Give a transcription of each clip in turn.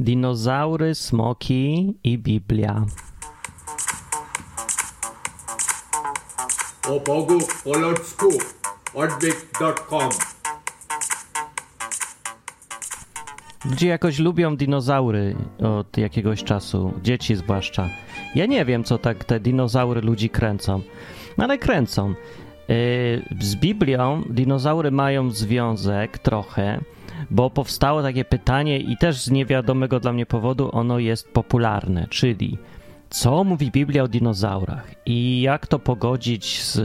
Dinozaury, smoki i Biblia. O Bogu po ludzku odwyk.com Ludzie jakoś lubią dinozaury od jakiegoś czasu, dzieci zwłaszcza. Ja nie wiem, co tak te dinozaury ludzi kręcą, ale kręcą. Yy, z Biblią dinozaury mają związek trochę, bo powstało takie pytanie i też z niewiadomego dla mnie powodu ono jest popularne, czyli co mówi Biblia o dinozaurach i jak to pogodzić z,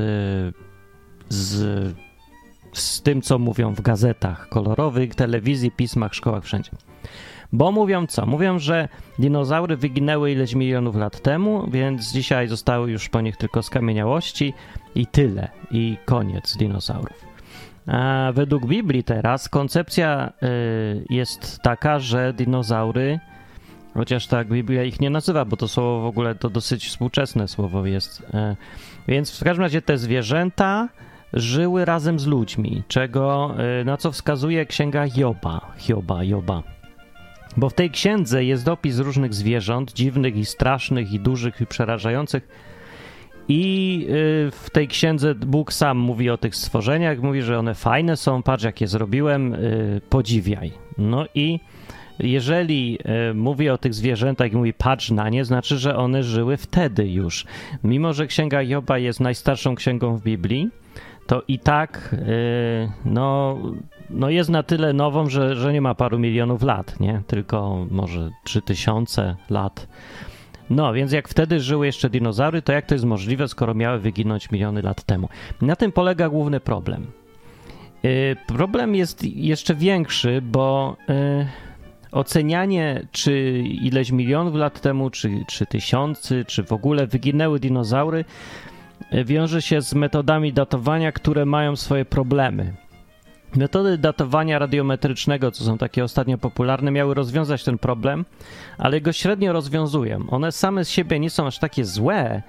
z, z tym, co mówią w gazetach kolorowych, telewizji, pismach, szkołach, wszędzie. Bo mówią co? Mówią, że dinozaury wyginęły ileś milionów lat temu, więc dzisiaj zostały już po nich tylko skamieniałości i tyle. I koniec dinozaurów. A według Biblii teraz koncepcja y, jest taka, że dinozaury, chociaż tak Biblia ich nie nazywa, bo to słowo w ogóle to dosyć współczesne słowo jest. Y, więc w każdym razie te zwierzęta żyły razem z ludźmi, czego, y, na co wskazuje księga Joba. Hioba, Joba. Bo w tej księdze jest opis różnych zwierząt, dziwnych i strasznych, i dużych, i przerażających. I y, w tej księdze Bóg sam mówi o tych stworzeniach, mówi, że one fajne są, patrz jakie zrobiłem, y, podziwiaj. No i jeżeli y, mówi o tych zwierzętach i mówi patrz na nie, znaczy, że one żyły wtedy już. Mimo, że księga Joba jest najstarszą księgą w Biblii, to i tak no, no jest na tyle nową, że, że nie ma paru milionów lat, nie? Tylko może trzy tysiące lat. No, więc jak wtedy żyły jeszcze dinozaury, to jak to jest możliwe, skoro miały wyginąć miliony lat temu? Na tym polega główny problem. Yy, problem jest jeszcze większy, bo yy, ocenianie, czy ileś milionów lat temu, czy, czy tysiący, czy w ogóle wyginęły dinozaury, yy, wiąże się z metodami datowania, które mają swoje problemy. Metody datowania radiometrycznego, co są takie ostatnio popularne, miały rozwiązać ten problem, ale go średnio rozwiązują. One same z siebie nie są aż takie złe,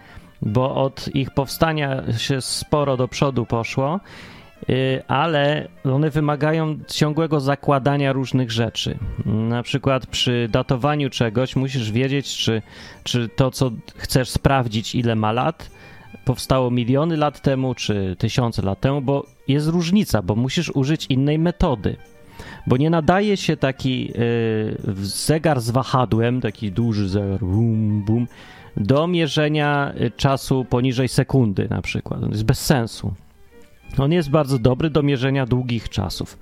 bo od ich powstania się sporo do przodu poszło, y, ale one wymagają ciągłego zakładania różnych rzeczy. Na przykład przy datowaniu czegoś musisz wiedzieć, czy, czy to, co chcesz sprawdzić, ile ma lat, powstało miliony lat temu czy tysiące lat temu, bo jest różnica, bo musisz użyć innej metody. Bo nie nadaje się taki yy, zegar z wahadłem, taki duży zegar, bum, bum, do mierzenia czasu poniżej sekundy na przykład. On jest bez sensu. On jest bardzo dobry do mierzenia długich czasów,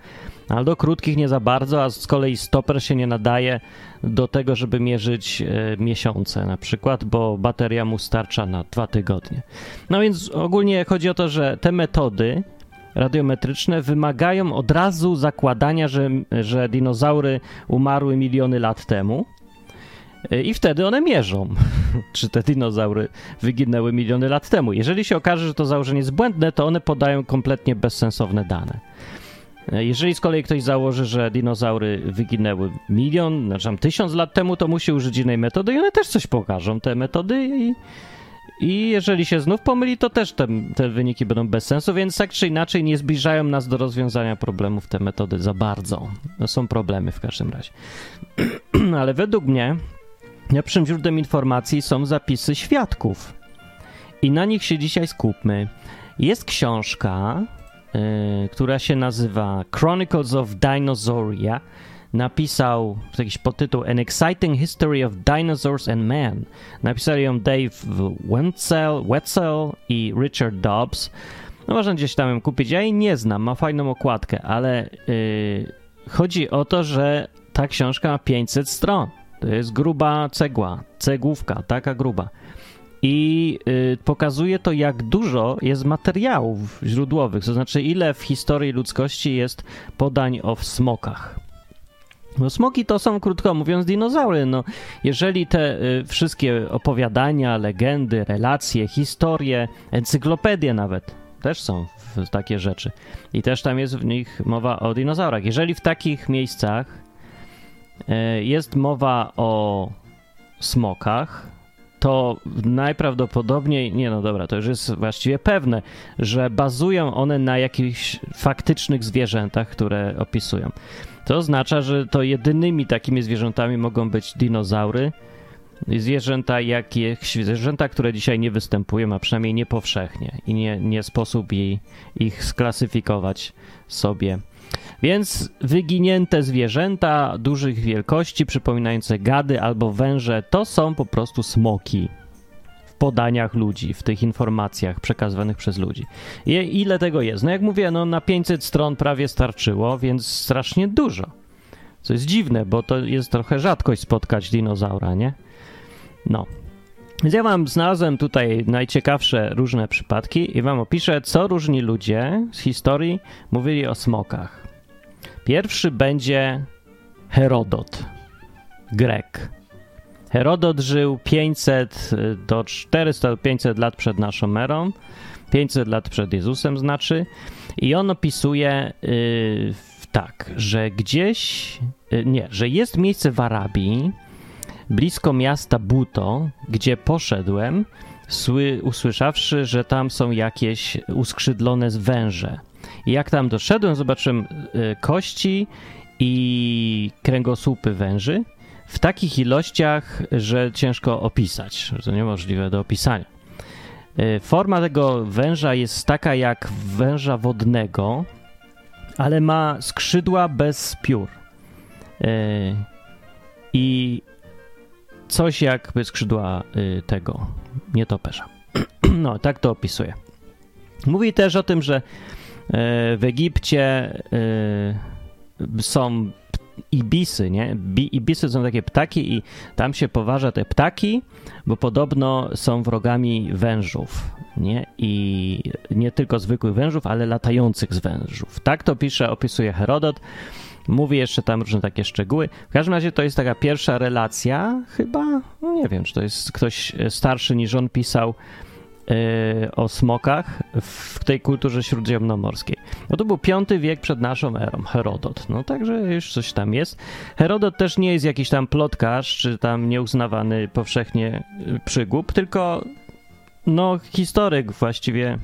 ale do krótkich nie za bardzo, a z kolei stoper się nie nadaje do tego, żeby mierzyć e, miesiące na przykład, bo bateria mu starcza na dwa tygodnie. No więc ogólnie chodzi o to, że te metody radiometryczne wymagają od razu zakładania, że, że dinozaury umarły miliony lat temu. I wtedy one mierzą, czy te dinozaury wyginęły miliony lat temu. Jeżeli się okaże, że to założenie jest błędne, to one podają kompletnie bezsensowne dane. Jeżeli z kolei ktoś założy, że dinozaury wyginęły milion, znaczy tysiąc lat temu, to musi użyć innej metody i one też coś pokażą, te metody i, i jeżeli się znów pomyli, to też te, te wyniki będą bez sensu, więc tak czy inaczej nie zbliżają nas do rozwiązania problemów te metody za bardzo. No, są problemy w każdym razie. Ale według mnie lepszym źródłem informacji są zapisy świadków. I na nich się dzisiaj skupmy. Jest książka, yy, która się nazywa Chronicles of Dinosauria. Napisał jakiś podtytuł An Exciting History of Dinosaurs and Man. Napisali ją Dave Wetzel, Wetzel i Richard Dobbs. No można gdzieś tam ją kupić. Ja jej nie znam, ma fajną okładkę, ale yy, chodzi o to, że ta książka ma 500 stron. To jest gruba cegła, cegłówka, taka gruba. I y, pokazuje to, jak dużo jest materiałów źródłowych, to znaczy, ile w historii ludzkości jest podań o smokach. No, smoki to są, krótko mówiąc, dinozaury. No, jeżeli te y, wszystkie opowiadania, legendy, relacje, historie, encyklopedie nawet też są w, takie rzeczy. I też tam jest w nich mowa o dinozaurach. Jeżeli w takich miejscach y, jest mowa o smokach, to najprawdopodobniej, nie no dobra, to już jest właściwie pewne, że bazują one na jakichś faktycznych zwierzętach, które opisują. To oznacza, że to jedynymi takimi zwierzętami mogą być dinozaury, zwierzęta, jakie, zwierzęta, które dzisiaj nie występują, a przynajmniej nie powszechnie i nie, nie sposób jej, ich sklasyfikować sobie. Więc wyginięte zwierzęta dużych wielkości, przypominające gady albo węże, to są po prostu smoki podaniach ludzi, w tych informacjach przekazywanych przez ludzi. I ile tego jest? No jak mówię, no na 500 stron prawie starczyło, więc strasznie dużo. Co jest dziwne, bo to jest trochę rzadkość spotkać dinozaura, nie? No. Więc ja wam znalazłem tutaj najciekawsze różne przypadki i wam opiszę, co różni ludzie z historii mówili o smokach. Pierwszy będzie Herodot, Grek. Herodot żył 500 do 400-500 lat przed naszą erą, 500 lat przed Jezusem znaczy, i on opisuje yy, tak, że gdzieś, yy, nie, że jest miejsce w Arabii, blisko miasta Buto, gdzie poszedłem, sły, usłyszawszy, że tam są jakieś uskrzydlone węże. I jak tam doszedłem, zobaczyłem y, kości i kręgosłupy węży w takich ilościach, że ciężko opisać, że to niemożliwe do opisania. Y, forma tego węża jest taka jak węża wodnego, ale ma skrzydła bez piór. Y, I coś jakby skrzydła tego nietoperza. No, tak to opisuje. Mówi też o tym, że w Egipcie są ibisy, nie? Ibisy są takie ptaki i tam się poważa te ptaki, bo podobno są wrogami wężów, nie? I nie tylko zwykłych wężów, ale latających z wężów. Tak to pisze, opisuje Herodot. Mówi jeszcze tam różne takie szczegóły. W każdym razie to jest taka pierwsza relacja, chyba, no nie wiem, czy to jest ktoś starszy niż on pisał o smokach w tej kulturze śródziemnomorskiej. No to był V wiek przed naszą erą, Herodot. No także już coś tam jest. Herodot też nie jest jakiś tam plotkarz, czy tam nieuznawany powszechnie yy, przygłup, tylko no historyk właściwie,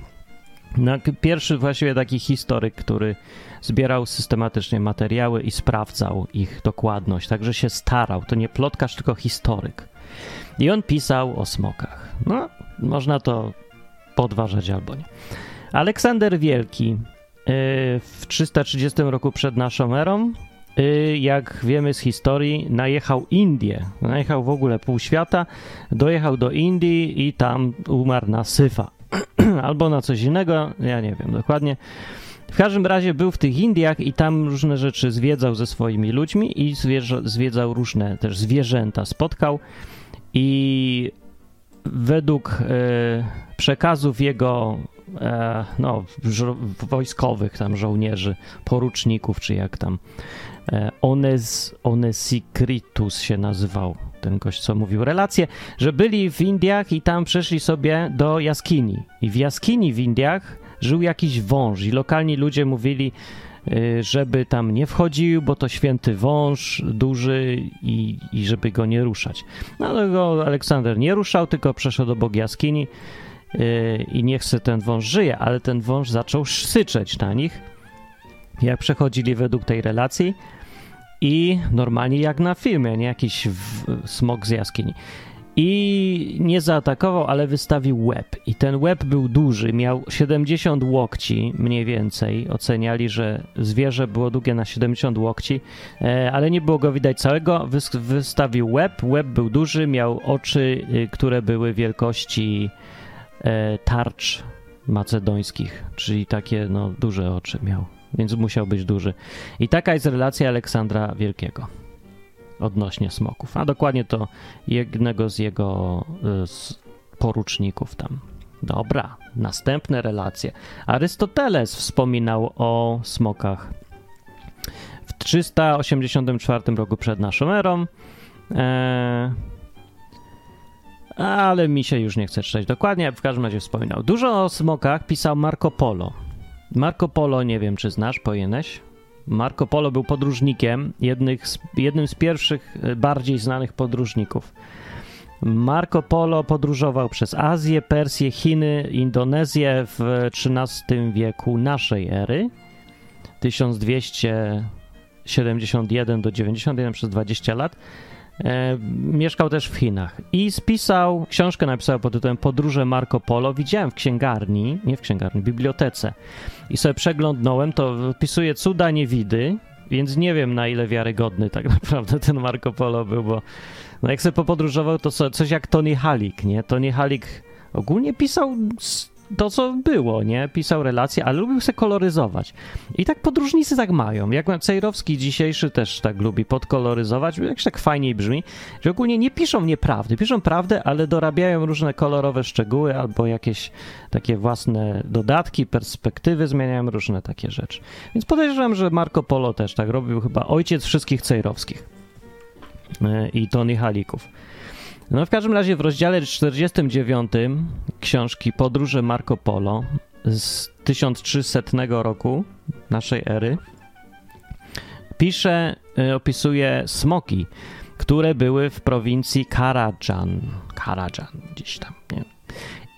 no, pierwszy właściwie taki historyk, który zbierał systematycznie materiały i sprawdzał ich dokładność, także się starał. To nie plotkarz, tylko historyk. I on pisał o smokach. No, można to podważać albo nie. Aleksander Wielki y, w 330 roku przed naszą erą, y, jak wiemy z historii, najechał Indię, najechał w ogóle pół świata, dojechał do Indii i tam umarł na syfa. albo na coś innego, ja nie wiem dokładnie. W każdym razie był w tych Indiach i tam różne rzeczy zwiedzał ze swoimi ludźmi i zwiedzał różne też zwierzęta, spotkał i według e, przekazów jego e, no, wojskowych tam żołnierzy, poruczników, czy jak tam e, Ones, Onesikritus się nazywał ten gość, co mówił relacje, że byli w Indiach i tam przeszli sobie do jaskini. I w jaskini w Indiach żył jakiś wąż i lokalni ludzie mówili, żeby tam nie wchodził, bo to święty wąż duży i, i żeby go nie ruszać. No ale go Aleksander nie ruszał, tylko przeszedł obok jaskini yy, i niech se ten wąż żyje, ale ten wąż zaczął syczeć na nich, jak przechodzili według tej relacji i normalnie jak na filmie, nie? Jakiś smok z jaskini i nie zaatakował, ale wystawił łeb. I ten łeb był duży, miał 70 łokci mniej więcej. Oceniali, że zwierzę było długie na 70 łokci, e, ale nie było go widać całego. Wystawił łeb, łeb był duży, miał oczy, y, które były wielkości e, tarcz macedońskich, czyli takie no, duże oczy miał, więc musiał być duży. I taka jest relacja Aleksandra Wielkiego odnośnie smoków, a dokładnie to jednego z jego y, poruczników tam. Dobra, następne relacje. Arystoteles wspominał o smokach w 384 roku przed naszą erą. E, ale mi się już nie chce czytać dokładnie, w każdym razie wspominał. Dużo o smokach pisał Marco Polo. Marco Polo, nie wiem czy znasz, pojeneś? Marco Polo był podróżnikiem, z, jednym z pierwszych e, bardziej znanych podróżników. Marco Polo podróżował przez Azję, Persję, Chiny, Indonezję w XIII wieku naszej ery. 1200 71 do 91 przez 20 lat. E, mieszkał też w Chinach i spisał, książkę napisał pod tytułem Podróże Marco Polo. Widziałem w księgarni, nie w księgarni, w bibliotece i sobie przeglądnąłem, to wpisuje cuda niewidy, więc nie wiem na ile wiarygodny tak naprawdę ten Marco Polo był, bo no jak sobie popodróżował, to coś jak Tony Halik, nie? Tony Halik ogólnie pisał to, co było, nie? Pisał relacje, ale lubił się koloryzować. I tak podróżnicy tak mają. Jak Cejrowski dzisiejszy też tak lubi podkoloryzować, jakś tak fajniej brzmi, że ogólnie nie piszą nieprawdy. Piszą prawdę, ale dorabiają różne kolorowe szczegóły albo jakieś takie własne dodatki, perspektywy, zmieniają różne takie rzeczy. Więc podejrzewam, że Marco Polo też tak robił, chyba ojciec wszystkich Cejrowskich e, i Tony Halików. No w każdym razie w rozdziale 49 książki Podróże Marco Polo z 1300 roku naszej ery pisze, y, opisuje smoki, które były w prowincji Karajan, Karajan gdzieś tam, nie?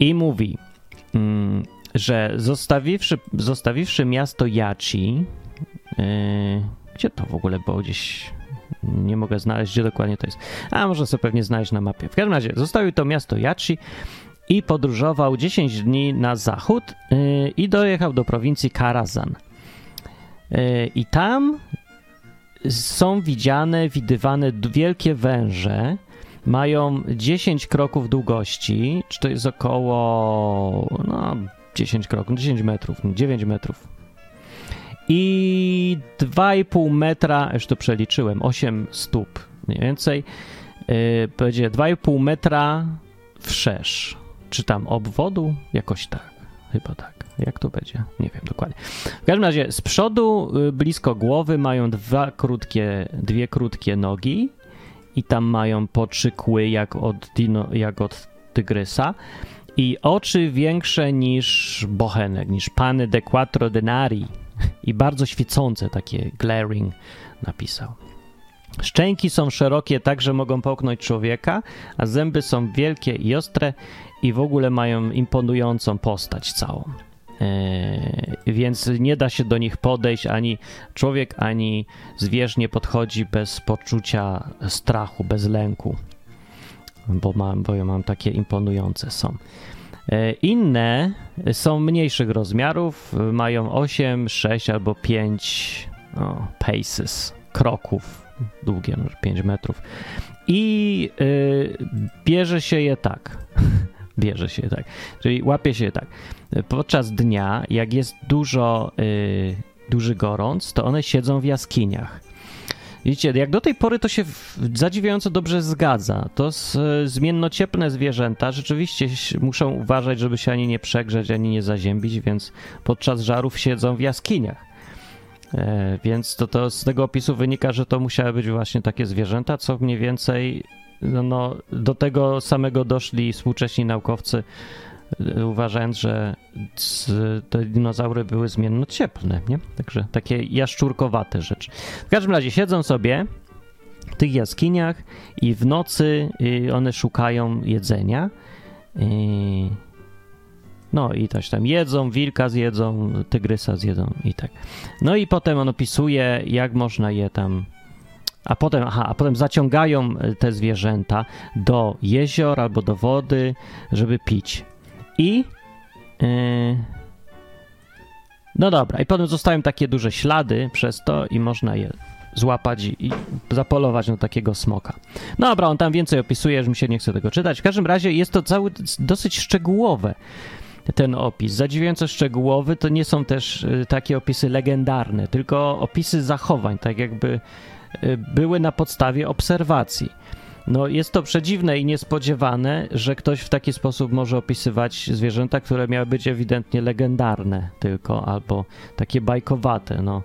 I mówi, mm, że zostawiwszy, zostawiwszy miasto Yachi, yy, gdzie to w ogóle było gdzieś nie mogę znaleźć, gdzie dokładnie to jest. A może sobie pewnie znaleźć na mapie. W każdym razie zostawił to miasto Yachi i podróżował 10 dni na zachód yy, i dojechał do prowincji Karazan. Yy, I tam są widziane, widywane wielkie węże. Mają 10 kroków długości, czy to jest około no, 10 kroków, 10 metrów, 9 metrów i 2,5 metra, już to przeliczyłem, 8 stóp mniej więcej, yy, będzie 2,5 metra wszerz. Czy tam obwodu? Jakoś tak, chyba tak. Jak to będzie? Nie wiem dokładnie. W każdym razie z przodu y, blisko głowy mają dwa krótkie, dwie krótkie nogi i tam mają po trzy kły jak od, dino, jak od tygrysa i oczy większe niż bochenek, niż pany de quattro denari, i bardzo świecące, takie glaring napisał. Szczęki są szerokie tak, że mogą połknąć człowieka, a zęby są wielkie i ostre i w ogóle mają imponującą postać całą. Eee, więc nie da się do nich podejść ani człowiek, ani zwierz nie podchodzi bez poczucia strachu, bez lęku, bo mam, bo ja mam takie imponujące są. E, inne są mniejszych rozmiarów, mają 8, 6 albo 5 no, paces, kroków, długie, może 5 metrów. I y, bierze się je tak. bierze się je tak. Czyli łapie się je tak. Podczas dnia, jak jest dużo, y, duży gorąc, to one siedzą w jaskiniach. Widzicie, jak do tej pory to się zadziwiająco dobrze zgadza. To zmiennocieplne zwierzęta rzeczywiście muszą uważać, żeby się ani nie przegrzeć, ani nie zaziębić, więc podczas żarów siedzą w jaskiniach. E, więc to, to z tego opisu wynika, że to musiały być właśnie takie zwierzęta, co mniej więcej no, no, do tego samego doszli współcześni naukowcy uważając, że te dinozaury były zmiennocieplne, nie? Także takie jaszczurkowate rzeczy. W każdym razie siedzą sobie w tych jaskiniach i w nocy y, one szukają jedzenia. Y, no i też tam jedzą, wilka zjedzą, tygrysa zjedzą i tak. No i potem on opisuje, jak można je tam a potem, aha, a potem zaciągają te zwierzęta do jezior albo do wody, żeby pić. I. Yy, no dobra, i potem zostają takie duże ślady przez to, i można je złapać i, i zapolować na takiego smoka. No dobra, on tam więcej opisuje, że mi się nie chce tego czytać. W każdym razie jest to cały dosyć szczegółowe ten opis. Zadziwiająco szczegółowy to nie są też y, takie opisy legendarne, tylko opisy zachowań, tak jakby y, były na podstawie obserwacji. No jest to przedziwne i niespodziewane, że ktoś w taki sposób może opisywać zwierzęta, które miały być ewidentnie legendarne tylko, albo takie bajkowate, no.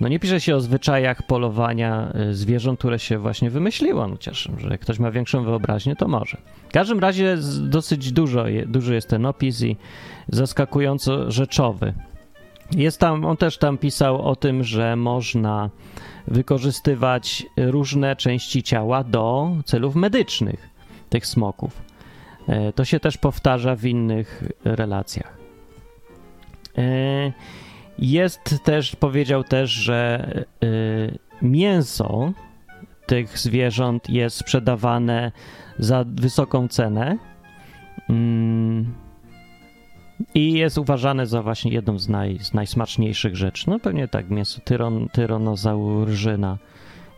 No nie pisze się o zwyczajach polowania y, zwierząt, które się właśnie wymyśliło, no chociaż, że ktoś ma większą wyobraźnię, to może. W każdym razie dosyć dużo, duży jest ten opis i zaskakująco rzeczowy. Jest tam, on też tam pisał o tym, że można wykorzystywać różne części ciała do celów medycznych tych smoków. E, to się też powtarza w innych relacjach. E, Jest też, powiedział też, że y, mięso tych zwierząt jest sprzedawane za wysoką cenę mm, i jest uważane za właśnie jedną z, naj, z najsmaczniejszych rzeczy. No pewnie tak, mięso tyron, tyronozaurzyna,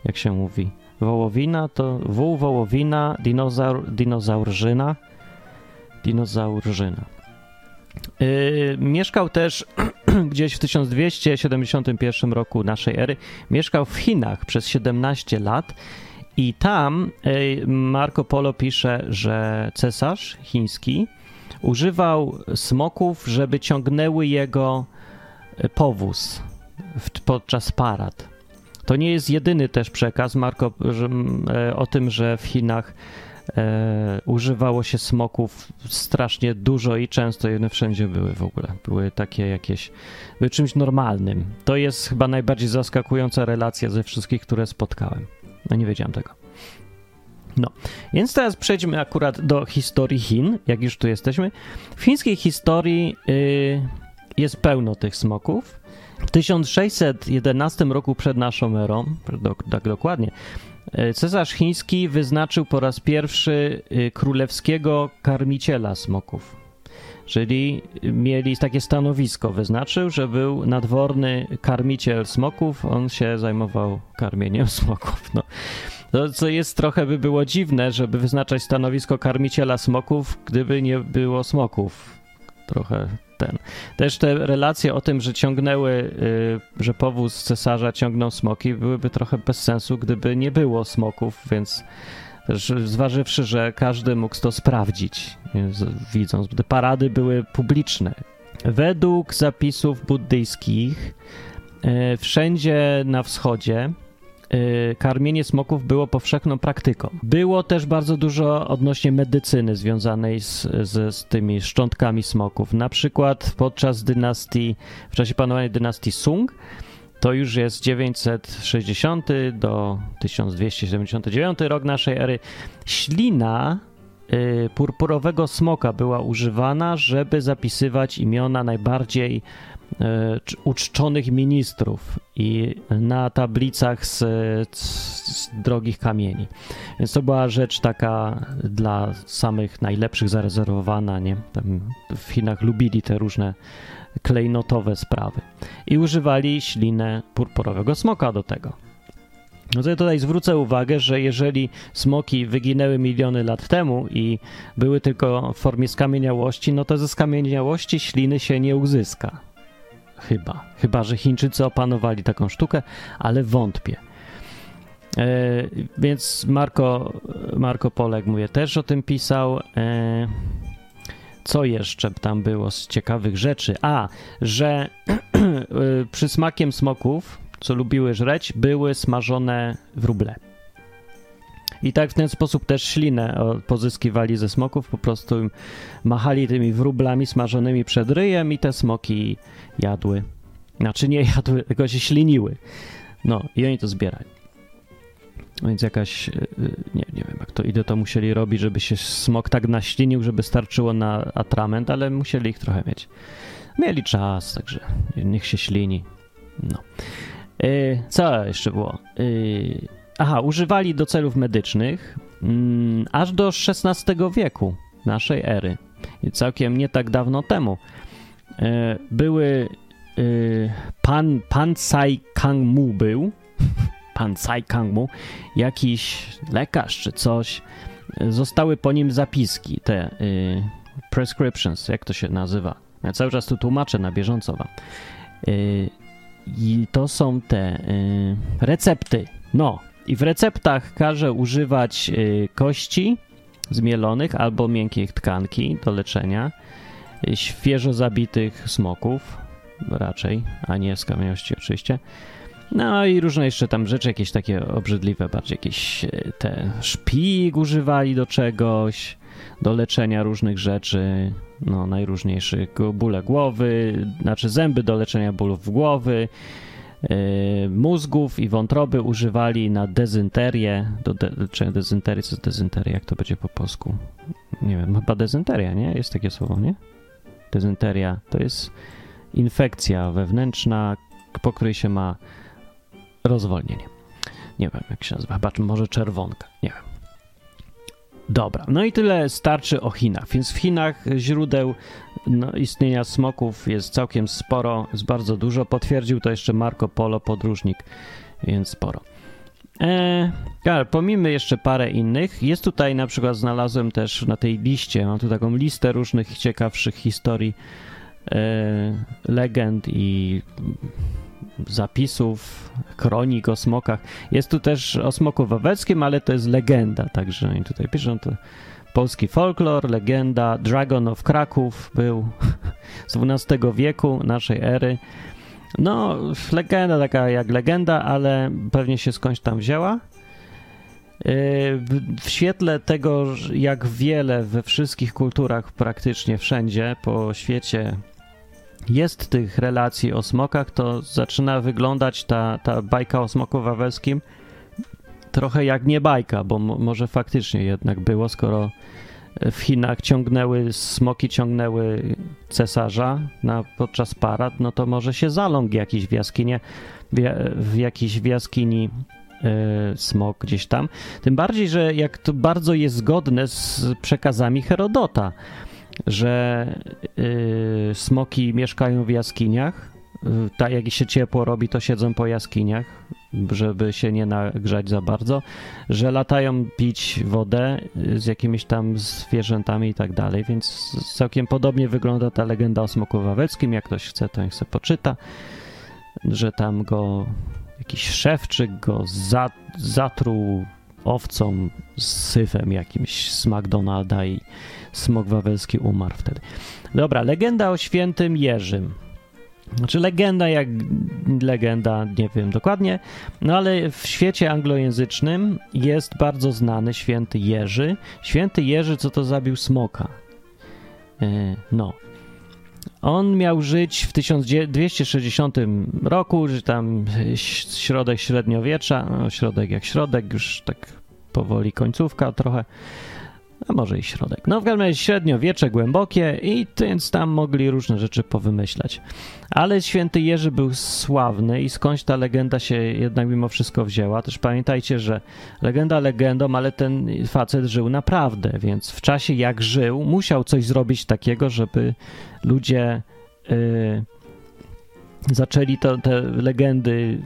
jak się mówi. Wołowina to wół, wołowina, dinozaur, dinozaurzyna, dinozaurzyna. Yy, mieszkał też gdzieś w 1271 roku naszej ery. Mieszkał w Chinach przez 17 lat i tam yy, Marco Polo pisze, że cesarz chiński używał smoków, żeby ciągnęły jego yy, powóz podczas parad. To nie jest jedyny też przekaz Marco, że, e, o tym, że w Chinach e, używało się smoków strasznie dużo i często one wszędzie były w ogóle. Były takie jakieś, były czymś normalnym. To jest chyba najbardziej zaskakująca relacja ze wszystkich, które spotkałem. No nie wiedziałem tego. No, więc teraz przejdźmy akurat do historii Chin, jak już tu jesteśmy. W chińskiej historii y, jest pełno tych smoków. W 1611 roku przed naszą erą, tak dokładnie, e, cesarz chiński wyznaczył po raz pierwszy e, królewskiego karmiciela smoków. Czyli mieli takie stanowisko, wyznaczył, że był nadworny karmiciel smoków, on się zajmował karmieniem smoków. No. To, co jest trochę by było dziwne, żeby wyznaczać stanowisko karmiciela smoków, gdyby nie było smoków. Trochę ten. Też te relacje o tym, że ciągnęły, y, że powóz cesarza ciągnął smoki, byłyby trochę bez sensu, gdyby nie było smoków, więc też zważywszy, że każdy mógł to sprawdzić, widząc, te parady były publiczne. Według zapisów buddyjskich, y, wszędzie na wschodzie karmienie smoków było powszechną praktyką. Było też bardzo dużo odnośnie medycyny związanej z, z, z tymi szczątkami smoków. Na przykład podczas dynastii, w czasie panowania dynastii Sung, to już jest 960 do 1279 rok naszej ery. Ślina y, purpurowego smoka była używana, żeby zapisywać imiona najbardziej uczczonych ministrów i na tablicach z, z, drogich kamieni. Więc to była rzecz taka dla samych najlepszych zarezerwowana, nie? Tam w Chinach lubili te różne klejnotowe sprawy. I używali ślinę purpurowego smoka do tego. No to ja tutaj zwrócę uwagę, że jeżeli smoki wyginęły miliony lat temu i były tylko w formie skamieniałości, no to ze skamieniałości śliny się nie uzyska. Chyba. Chyba, że Chińczycy opanowali taką sztukę, ale wątpię. E, więc Marco, Marco Polek, mówię, też o tym pisał. E, co jeszcze tam było z ciekawych rzeczy? A, że e, przysmakiem smoków, co lubiły żreć, były smażone wróble. I tak w ten sposób też ślinę pozyskiwali ze smoków, po prostu machali tymi wróblami smażonymi przed ryjem i te smoki jadły. Znaczy nie jadły, tylko się śliniły. No i oni to zbierali. Więc jakaś, e, e, nie, nie wiem jak to idę, to musieli robić, żeby się smok tak naślinił, żeby starczyło na atrament, ale musieli ich trochę mieć. Mieli czas, także niech się ślini. No. Yy, co jeszcze było? Yy, aha, używali do celów medycznych yy, aż do XVI wieku naszej ery. I całkiem nie tak dawno temu. Były Y, pan, pan Tsai Kang Mu był, pan Tsai Kang Mu, jakiś lekarz czy coś, zostały po nim zapiski, te y, prescriptions, jak to się nazywa. Ja cały czas tu tłumaczę na bieżąco wam. Y, I to są te y, recepty. No, i w receptach każe używać y, kości zmielonych albo miękkiej tkanki do leczenia, y, świeżo zabitych smoków, raczej, a nie skamiałości oczywiście. No i różne jeszcze tam rzeczy, jakieś takie obrzydliwe, bardziej jakieś e, te szpik używali do czegoś, do leczenia różnych rzeczy, no najróżniejszych, bóle głowy, znaczy zęby do leczenia bólów głowy, mózgów i wątroby używali na dezynterię, do de, leczenia dezynterii, co jest dezynteria, jak to będzie po polsku? Nie wiem, chyba dezynteria, nie? Jest takie słowo, nie? Dezynteria to jest infekcja wewnętrzna, po której się ma rozwolnienie. Nie wiem, jak się nazywa, chyba może czerwonka, nie wiem. Dobra, no i tyle starczy o Chinach. Więc w Chinach źródeł no, istnienia smoków jest całkiem sporo, jest bardzo dużo. Potwierdził to jeszcze Marco Polo, podróżnik, więc sporo. Eee, ale pomijmy jeszcze parę innych. Jest tutaj na przykład, znalazłem też na tej liście, mam tu taką listę różnych ciekawszych historii, e, legend i zapisów, kronik o smokach. Jest tu też o smoku wawelskim, ale to jest legenda, także oni tutaj piszą to polski folklor, legenda, Dragon of Kraków był z XII wieku naszej ery. No, legenda taka jak legenda, ale pewnie się skądś tam wzięła. W świetle tego, jak wiele we wszystkich kulturach, praktycznie wszędzie po świecie jest tych relacji o smokach, to zaczyna wyglądać ta, ta bajka o smoku wawelskim trochę jak nie bajka, bo może faktycznie jednak było, skoro w Chinach ciągnęły, smoki ciągnęły cesarza na, podczas parad, no to może się zaląg jakiś w jaskinie, w, w jakiejś w jaskini y, smok gdzieś tam. Tym bardziej, że jak to bardzo jest zgodne z przekazami Herodota, że y, smoki mieszkają w jaskiniach, tak jak się ciepło robi, to siedzą po jaskiniach, żeby się nie nagrzać za bardzo, że latają pić wodę z jakimiś tam zwierzętami i tak dalej, więc całkiem podobnie wygląda ta legenda o smoku wawelskim. Jak ktoś chce, to niech sobie poczyta, że tam go jakiś szewczyk go za, zatruł owcą z syfem jakimś z McDonalda i smok wawelski umarł wtedy. Dobra, legenda o świętym Jerzym. Znaczy legenda jak legenda, nie wiem dokładnie, no ale w świecie anglojęzycznym jest bardzo znany święty Jerzy. Święty Jerzy, co to zabił smoka. E, no. On miał żyć w 1260 roku, że tam środek średniowiecza, no środek jak środek, już tak powoli końcówka trochę a może i środek. No w każdym razie średniowiecze głębokie i więc tam mogli różne rzeczy powymyślać. Ale święty Jerzy był sławny i skądś ta legenda się jednak mimo wszystko wzięła. Też pamiętajcie, że legenda legendą, ale ten facet żył naprawdę, więc w czasie jak żył, musiał coś zrobić takiego, żeby ludzie yy, zaczęli to, te legendy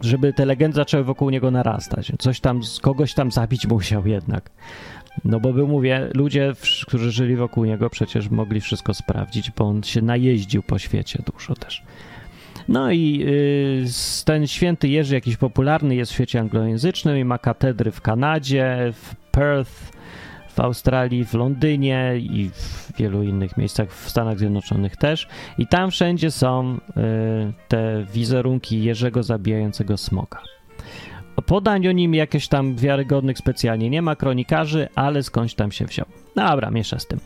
żeby te legendy zaczęły wokół niego narastać. Coś tam, kogoś tam zabić musiał jednak. No bo był, mówię, ludzie, którzy żyli wokół niego, przecież mogli wszystko sprawdzić, bo on się najeździł po świecie dużo też. No i y, ten święty Jerzy jakiś popularny jest w świecie anglojęzycznym i ma katedry w Kanadzie, w Perth, w Australii, w Londynie i w wielu innych miejscach w Stanach Zjednoczonych też. I tam wszędzie są y, te wizerunki Jerzego zabijającego smoka. Podań o nim jakieś tam wiarygodnych specjalnie nie ma, kronikarzy, ale skądś tam się wziął. Dobra, miesza z tym.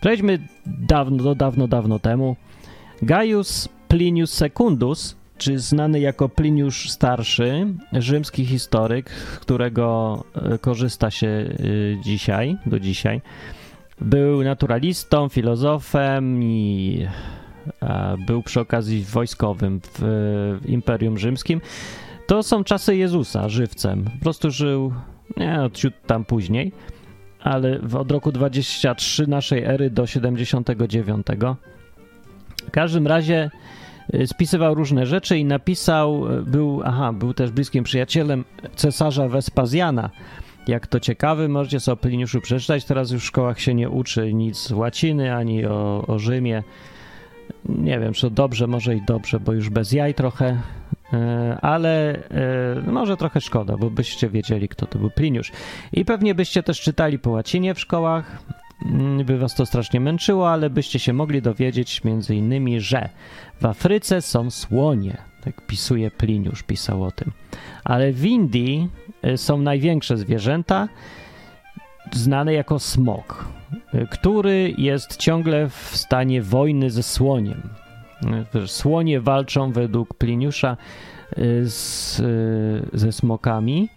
Przejdźmy dawno, dawno, dawno temu. Gaius Plinius Secundus, czy znany jako Pliniusz Starszy, rzymski historyk, którego e, korzysta się e, dzisiaj, do dzisiaj, był naturalistą, filozofem i był przy okazji wojskowym w Imperium Rzymskim. To są czasy Jezusa żywcem. Po prostu żył, nie, no, ciut tam później, ale od roku 23 naszej ery do 79. W każdym razie y, spisywał różne rzeczy i napisał, y, był, aha, był też bliskim przyjacielem cesarza Wespazjana. Jak to ciekawy, możecie sobie o Pliniuszu przeczytać. Teraz już w szkołach się nie uczy nic łaciny ani o, o Rzymie. Nie wiem, czy dobrze, może i dobrze, bo już bez jaj trochę, ale e, może trochę szkoda, bo byście wiedzieli, kto to był Pliniusz. I pewnie byście też czytali po łacinie w szkołach, mm, by was to strasznie męczyło, ale byście się mogli dowiedzieć między innymi, że w Afryce są słonie. Tak pisuje Pliniusz, pisał o tym. Ale w Indii e, są największe zwierzęta, znane jako smok, który jest ciągle w stanie wojny ze słoniem. Słonie walczą według Pliniusza y, z, y, ze smokami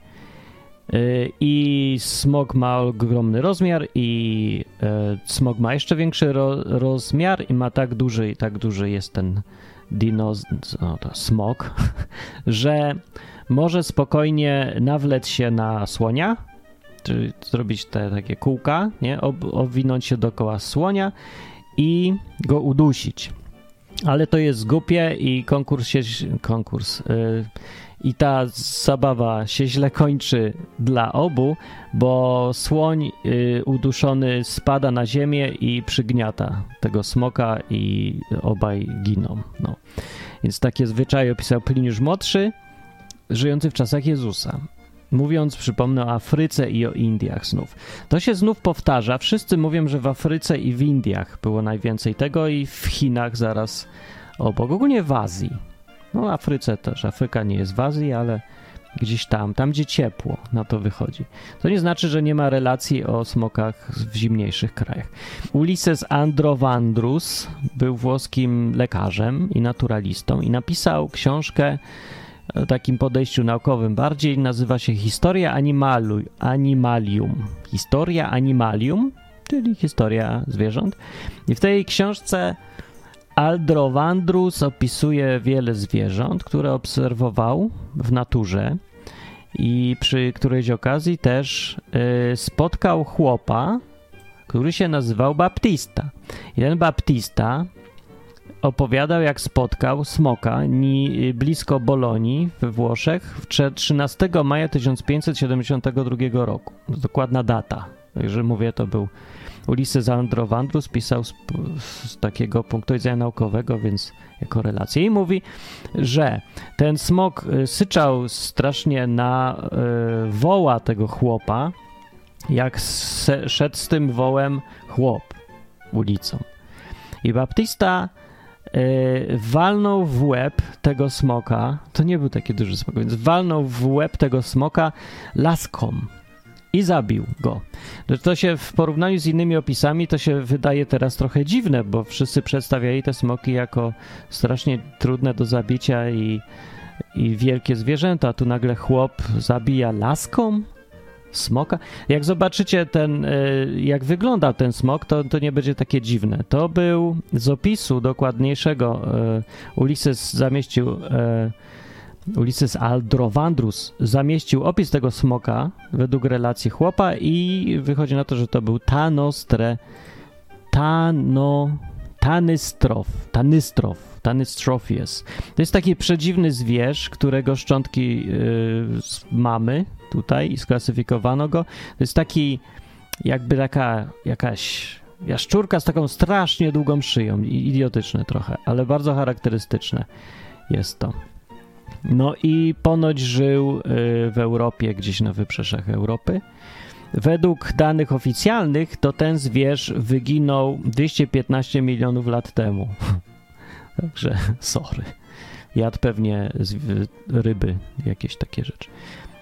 Y, I smog ma ogromny rozmiar, i e, smog ma jeszcze większy ro, rozmiar, i ma tak duży, tak duży jest ten dinoz, no to smog, że może spokojnie nawlec się na słonia, czyli zrobić te takie kółka, nie? Ob, owinąć się dookoła słonia i go udusić. Ale to jest głupie i konkurs się. Konkurs. Yy, I ta zabawa się źle kończy dla obu, bo słoń yy, uduszony spada na ziemię i przygniata tego smoka, i obaj giną. No. Więc takie zwyczaje opisał Pliniusz Młodszy, żyjący w czasach Jezusa mówiąc, przypomnę, o Afryce i o Indiach znów. To się znów powtarza. Wszyscy mówią, że w Afryce i w Indiach było najwięcej tego i w Chinach zaraz obok. Ogólnie w Azji. No Afryce też. Afryka nie jest w Azji, ale gdzieś tam, tam gdzie ciepło, na to wychodzi. To nie znaczy, że nie ma relacji o smokach w zimniejszych krajach. Ulises Androvandrus był włoskim lekarzem i naturalistą i napisał książkę takim podejściu naukowym bardziej nazywa się Historia animalu, Animalium. Historia Animalium, czyli historia zwierząt. I w tej książce Aldrovandrus opisuje wiele zwierząt, które obserwował w naturze i przy którejś okazji też y, spotkał chłopa, który się nazywał Baptista. I ten Baptista opowiadał, jak spotkał smoka ni, blisko Bolonii we Włoszech 13 maja 1572 roku. Dokładna data. Także mówię, to był Ulises Androvandrus, pisał z, z, takiego punktu widzenia naukowego, więc jako relację. I mówi, że ten smok y, syczał strasznie na y, woła tego chłopa, jak se, szedł z tym wołem chłop ulicą. I Baptista walnął w łeb tego smoka, to nie był taki duży smok, więc walnął w łeb tego smoka laską i zabił go. To się w porównaniu z innymi opisami to się wydaje teraz trochę dziwne, bo wszyscy przedstawiali te smoki jako strasznie trudne do zabicia i, i wielkie zwierzęta. Tu nagle chłop zabija laską? Smoka. Jak zobaczycie ten, e, jak wyglądał ten smok, to, to nie będzie takie dziwne. To był z opisu dokładniejszego e, Ulises zamieścił e, Ulises Aldrovandrus zamieścił opis tego smoka według relacji chłopa i wychodzi na to, że to był Tanostre Tano Tanystrof Tanystrof Tanystrophies. To jest taki przedziwny zwierz, którego szczątki yy, mamy tutaj i sklasyfikowano go. To jest taki jakby taka jakaś jaszczurka z taką strasznie długą szyją. Idiotyczne trochę, ale bardzo charakterystyczne jest to. No i ponoć żył y, w Europie, gdzieś na wybrzeżach Europy. Według danych oficjalnych to ten zwierz wyginął 215 milionów lat temu. Także sorry. Jadł pewnie ryby, jakieś takie rzeczy.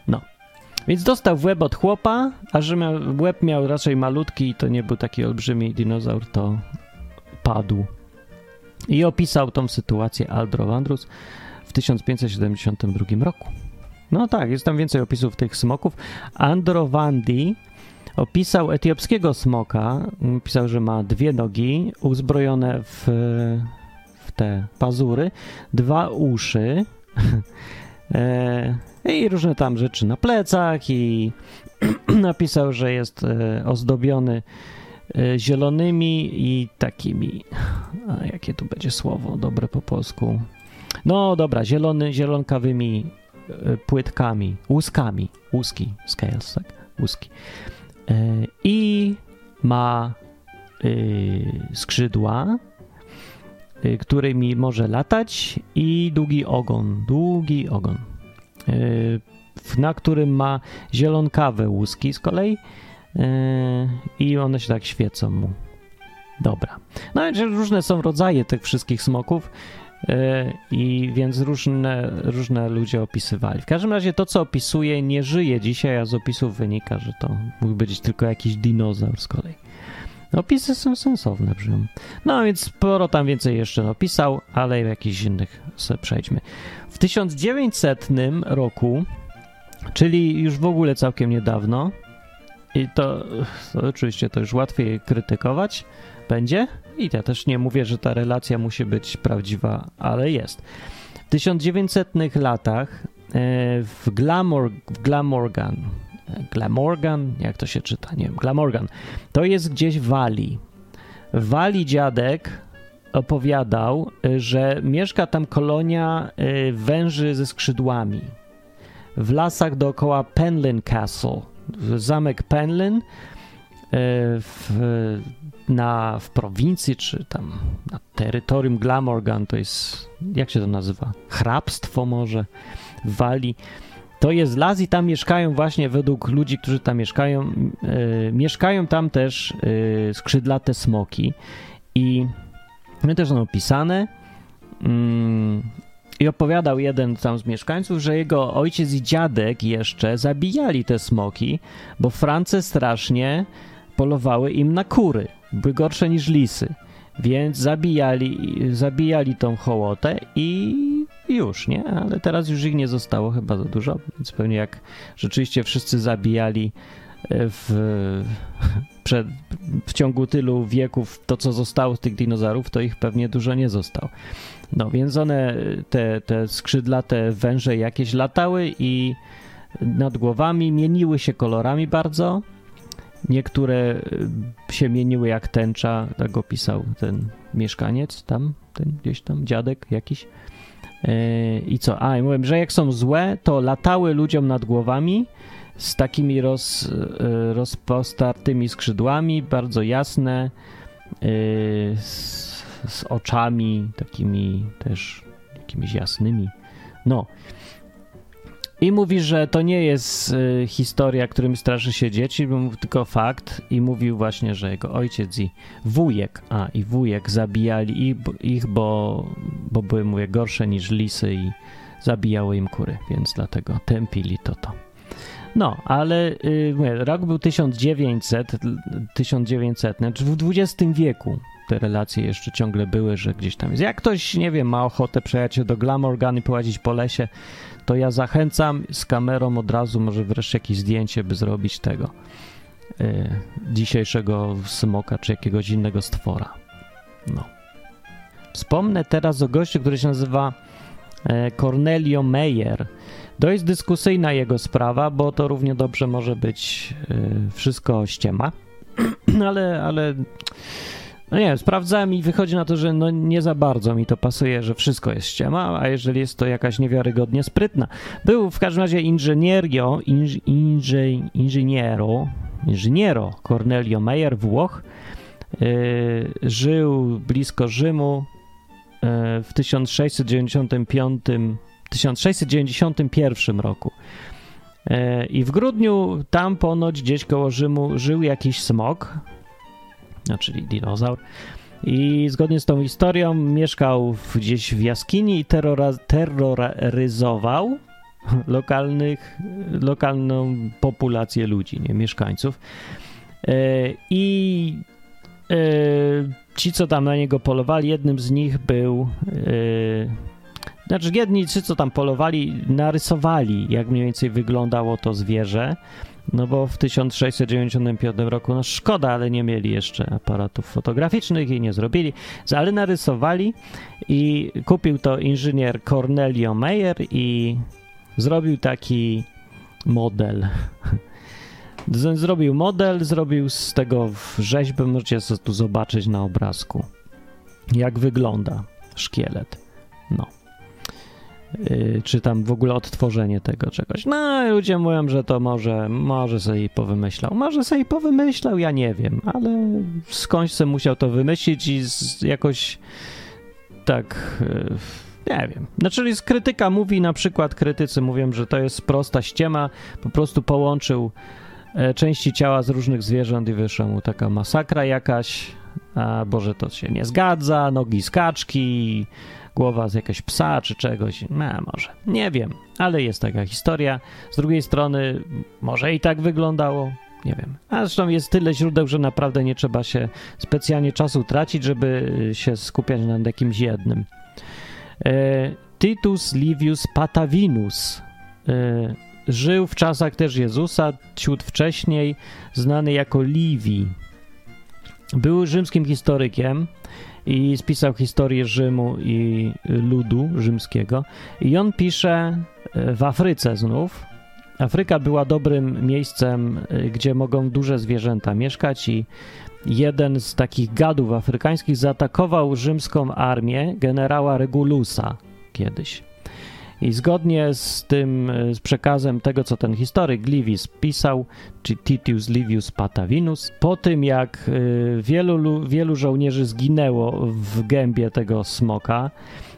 No. Więc dostał w łeb od chłopa, a że miał, łeb miał raczej malutki i to nie był taki olbrzymi dinozaur, to padł. I opisał tą sytuację Aldrovandrus w 1572 roku. No tak, jest tam więcej opisów tych smoków. Androvandi opisał etiopskiego smoka. Pisał, że ma dwie nogi uzbrojone w, w te pazury, dwa uszy. e, i różne tam rzeczy na plecach i napisał, że jest e, ozdobiony e, zielonymi i takimi, a jakie tu będzie słowo dobre po polsku? No dobra, zielony, zielonkawymi płytkami, łuskami, łuski, scales, tak? Łuski. I ma skrzydła, którymi może latać i długi ogon, długi ogon. Y, na którym ma zielonkawe łuski z kolei y, i one się tak świecą mu. Dobra. No różne są rodzaje tych wszystkich smoków y, i więc różne, różne ludzie opisywali. W każdym razie to, co opisuje, nie żyje dzisiaj, a z opisów wynika, że to mógł być tylko jakiś dinozaur z kolei. Opisy są sensowne, brzmią. No więc sporo tam więcej jeszcze napisał, ale jakichś innych sobie przejdźmy. W 1900 roku Czyli już w ogóle całkiem niedawno. I to, to oczywiście to już łatwiej krytykować będzie. I ja też nie mówię, że ta relacja musi być prawdziwa, ale jest. W 1900 latach e, w, w Glamorgan, Glamorgan, jak to się czyta, nie wiem, Glamorgan, to jest gdzieś w Walii. W Walii dziadek opowiadał, e, że mieszka tam kolonia węży ze skrzydłami w lasach dookoła Penlyn Castle. Zamek Penlyn w, na, w prowincji, czy tam na terytorium Glamorgan, to jest, jak się to nazywa? Hrabstwo może w Walii. To jest las i tam mieszkają właśnie według ludzi, którzy tam mieszkają, e, mieszkają tam też e, skrzydlate smoki i one też są opisane mm, i opowiadał jeden tam z mieszkańców, że jego ojciec i dziadek jeszcze zabijali te smoki, bo France strasznie polowały im na kury. Były gorsze niż lisy. Więc zabijali, zabijali tą hołotę i już, nie? Ale teraz już ich nie zostało chyba za dużo, więc pewnie jak rzeczywiście wszyscy zabijali e, w, przed, w ciągu tylu wieków to, co zostało z tych dinozaurów, to ich pewnie dużo nie zostało. No więc one, te, te skrzydlate węże jakieś latały i nad głowami mieniły się kolorami bardzo. Niektóre y, się mieniły jak tęcza, tak opisał ten mieszkaniec tam, ten gdzieś tam dziadek jakiś. Yy, I co? A, i mówiłem, że jak są złe, to latały ludziom nad głowami z takimi roz, y, rozpostartymi skrzydłami, bardzo jasne, yy, z, z oczami takimi też jakimiś jasnymi. No, i mówi, że to nie jest y, historia, którym straszy się dzieci, tylko fakt. I mówił właśnie, że jego ojciec i wujek, a i wujek zabijali ich, bo, bo były, mówię, gorsze niż lisy i zabijały im kury, więc dlatego tępili to to. No, ale y, mówię, rok był 1900, 1900, znaczy w XX wieku te relacje jeszcze ciągle były, że gdzieś tam jest. Jak ktoś, nie wiem, ma ochotę przejechać się do Glamorgan i połazić po lesie, to ja zachęcam z kamerą od razu, może wreszcie jakieś zdjęcie, by zrobić tego y, dzisiejszego smoka czy jakiegoś innego stwora. No. Wspomnę teraz o gościu, który się nazywa e, Cornelio Meyer. Jest dyskusyjna jego sprawa, bo to równie dobrze może być y, wszystko ściema, ale, ale no nie wiem, sprawdzałem i wychodzi na to, że no nie za bardzo mi to pasuje, że wszystko jest ściema, a jeżeli jest to jakaś niewiarygodnie sprytna. Był w każdym razie inżynierio, inż, inży, inżyniero, inżyniero Cornelio Meyer, Włoch. Yy, żył blisko Rzymu yy, w 1695, 1691 roku. Yy, I w grudniu tam ponoć gdzieś koło Rzymu żył jakiś smok, no, czyli dinozaur. I zgodnie z tą historią mieszkał gdzieś w jaskini i terroryzował lokalnych, lokalną populację ludzi, nie mieszkańców. E, I e, ci, co tam na niego polowali, jednym z nich był. E, znaczy, jedni, ci, co tam polowali, narysowali, jak mniej więcej wyglądało to zwierzę. No bo w 1695 roku, no szkoda, ale nie mieli jeszcze aparatów fotograficznych i nie zrobili, ale narysowali i kupił to inżynier Cornelio Meyer i zrobił taki model. Zrobił model, zrobił z tego rzeźbę, możecie tu zobaczyć na obrazku, jak wygląda szkielet. Yy, czy tam w ogóle odtworzenie tego czegoś. No, ludzie mówią, że to może, może sobie powymyślał. Może sobie powymyślał, ja nie wiem, ale skądś sobie musiał to wymyślić i z, jakoś tak, yy, nie wiem. Znaczy, z krytyka mówi, na przykład krytycy mówią, że to jest prosta ściema, po prostu połączył e, części ciała z różnych zwierząt i wyszła mu taka masakra jakaś, a Boże, to się nie zgadza, nogi skaczki, głowa z jakiegoś psa czy czegoś. No, może. Nie wiem, ale jest taka historia. Z drugiej strony, może i tak wyglądało. Nie wiem. A zresztą jest tyle źródeł, że naprawdę nie trzeba się specjalnie czasu tracić, żeby się skupiać nad jakimś jednym. E, Titus Livius Patavinus. E, żył w czasach też Jezusa, ciut wcześniej, znany jako Livii. Był rzymskim historykiem i spisał historię Rzymu i ludu rzymskiego. I on pisze e, w Afryce znów. Afryka była dobrym miejscem, e, gdzie mogą duże zwierzęta mieszkać i jeden z takich gadów afrykańskich zaatakował rzymską armię generała Regulusa kiedyś. I zgodnie z tym z przekazem tego, co ten historyk Livius pisał, czy Titius Livius Patavinus, po tym jak y, wielu, wielu żołnierzy zginęło w gębie tego smoka,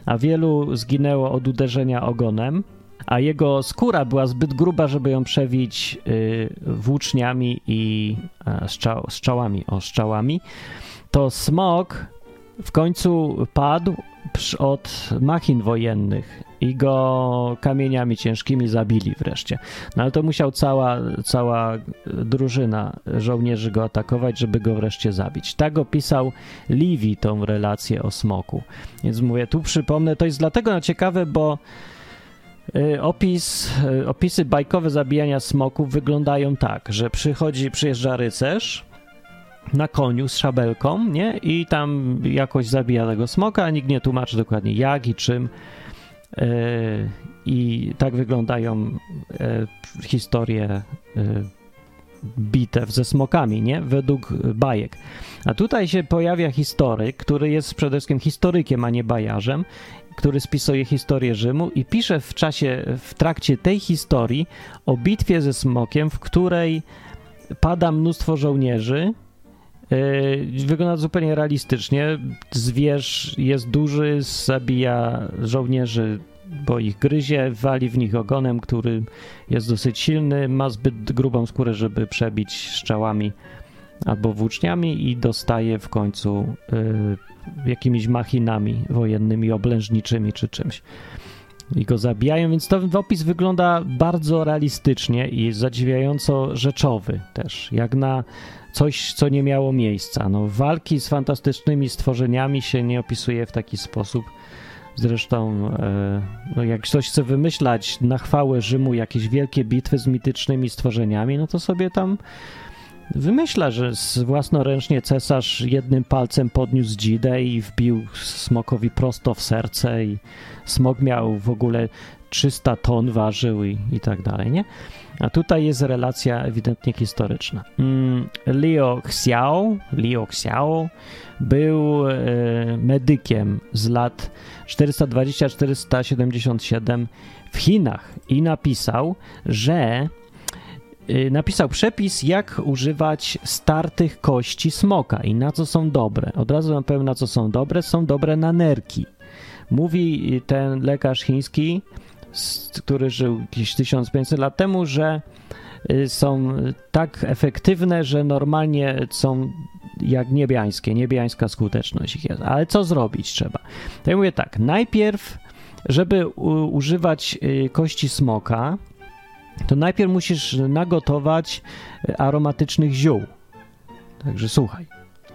a wielu zginęło od uderzenia ogonem, a jego skóra była zbyt gruba, żeby ją przewić y, włóczniami i strzał, strzałami, o strzałami, to smok w końcu padł od machin wojennych i go kamieniami ciężkimi zabili wreszcie. No ale to musiał cała, cała drużyna żołnierzy go atakować, żeby go wreszcie zabić. Tak opisał Livi tą relację o smoku. Więc mówię, tu przypomnę, to jest dlatego ciekawe, bo y, Opis, y, opisy bajkowe zabijania smoków wyglądają tak, że przychodzi, przyjeżdża rycerz, na koniu z szabelką, nie? I tam jakoś zabija tego smoka, a nikt nie tłumaczy dokładnie jak i czym. E, I tak wyglądają e, historie e, bitew ze smokami, nie? Według bajek. A tutaj się pojawia historyk, który jest przede wszystkim historykiem, a nie bajarzem, który spisuje historię Rzymu i pisze w czasie, w trakcie tej historii o bitwie ze smokiem, w której pada mnóstwo żołnierzy, wygląda zupełnie realistycznie. Zwierz jest duży, zabija żołnierzy, bo ich gryzie, wali w nich ogonem, który jest dosyć silny, ma zbyt grubą skórę, żeby przebić strzałami albo włóczniami i dostaje w końcu y, jakimiś machinami wojennymi, oblężniczymi czy czymś. I go zabijają, więc ten opis wygląda bardzo realistycznie i zadziwiająco rzeczowy też, jak na coś, co nie miało miejsca. No, walki z fantastycznymi stworzeniami się nie opisuje w taki sposób. Zresztą, e, no jak ktoś chce wymyślać na chwałę Rzymu jakieś wielkie bitwy z mitycznymi stworzeniami, no to sobie tam wymyśla, że własnoręcznie cesarz jednym palcem podniósł dzidę i wbił smokowi prosto w serce i smok miał w ogóle 300 ton ważył i, i tak dalej, nie? A tutaj jest relacja ewidentnie historyczna. Mm, Liu Xiao, Liu Xiao był e, medykiem z lat 420-477 w Chinach i napisał, że e, napisał przepis, jak używać startych kości smoka i na co są dobre. Od razu wam powiem, na co są dobre. Są dobre na nerki. Mówi ten lekarz chiński, który żył jakieś 1500 lat temu, że y, są tak efektywne, że normalnie są jak niebiańskie, niebiańska skuteczność ich jest. Ale co zrobić trzeba? Ja mówię tak, najpierw, żeby używać y, kości smoka, to najpierw musisz nagotować y, aromatycznych ziół. Także słuchaj,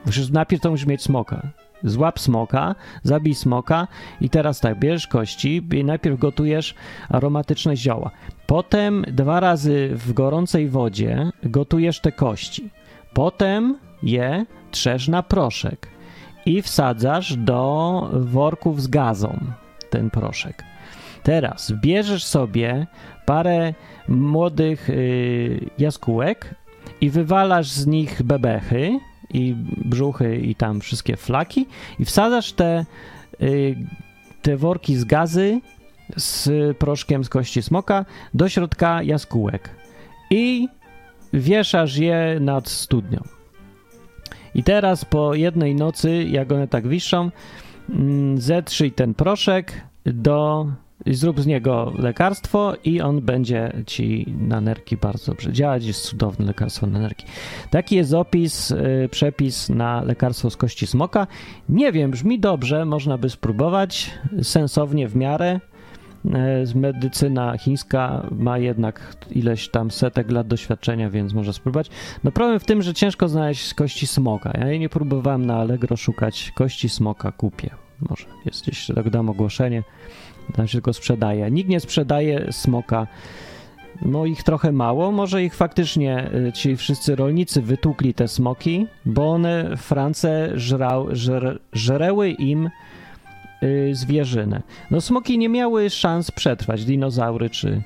musisz najpierw to musisz mieć smoka złap smoka, zabij smoka i teraz tak, bierzesz kości i najpierw gotujesz aromatyczne zioła. Potem dwa razy w gorącej wodzie gotujesz te kości. Potem je trzesz na proszek i wsadzasz do worków z gazą ten proszek. Teraz bierzesz sobie parę młodych y, jaskółek i wywalasz z nich bebechy, i brzuchy i tam wszystkie flaki i wsadzasz te, y, te worki z gazy z proszkiem z kości smoka do środka jaskółek i wieszasz je nad studnią. I teraz po jednej nocy, jak one tak wiszą, mm, zetrzyj ten proszek do zrób z niego lekarstwo i on będzie ci na nerki bardzo dobrze działać. Jest cudowne lekarstwo na nerki. Taki jest opis, y, przepis na lekarstwo z kości smoka. Nie wiem, brzmi dobrze, można by spróbować, sensownie w miarę. Y, medycyna chińska ma jednak ileś tam setek lat doświadczenia, więc można spróbować. No problem w tym, że ciężko znaleźć kości smoka. Ja nie próbowałem na Allegro szukać kości smoka, kupię. Może jest gdzieś, tak dam ogłoszenie tam się tylko sprzedaje. Nikt nie sprzedaje smoka no ich trochę mało, może ich faktycznie y, ci wszyscy rolnicy wytukli te smoki, bo one France żrał, żer, żereły im y, zwierzynę. No smoki nie miały szans przetrwać, dinozaury czy,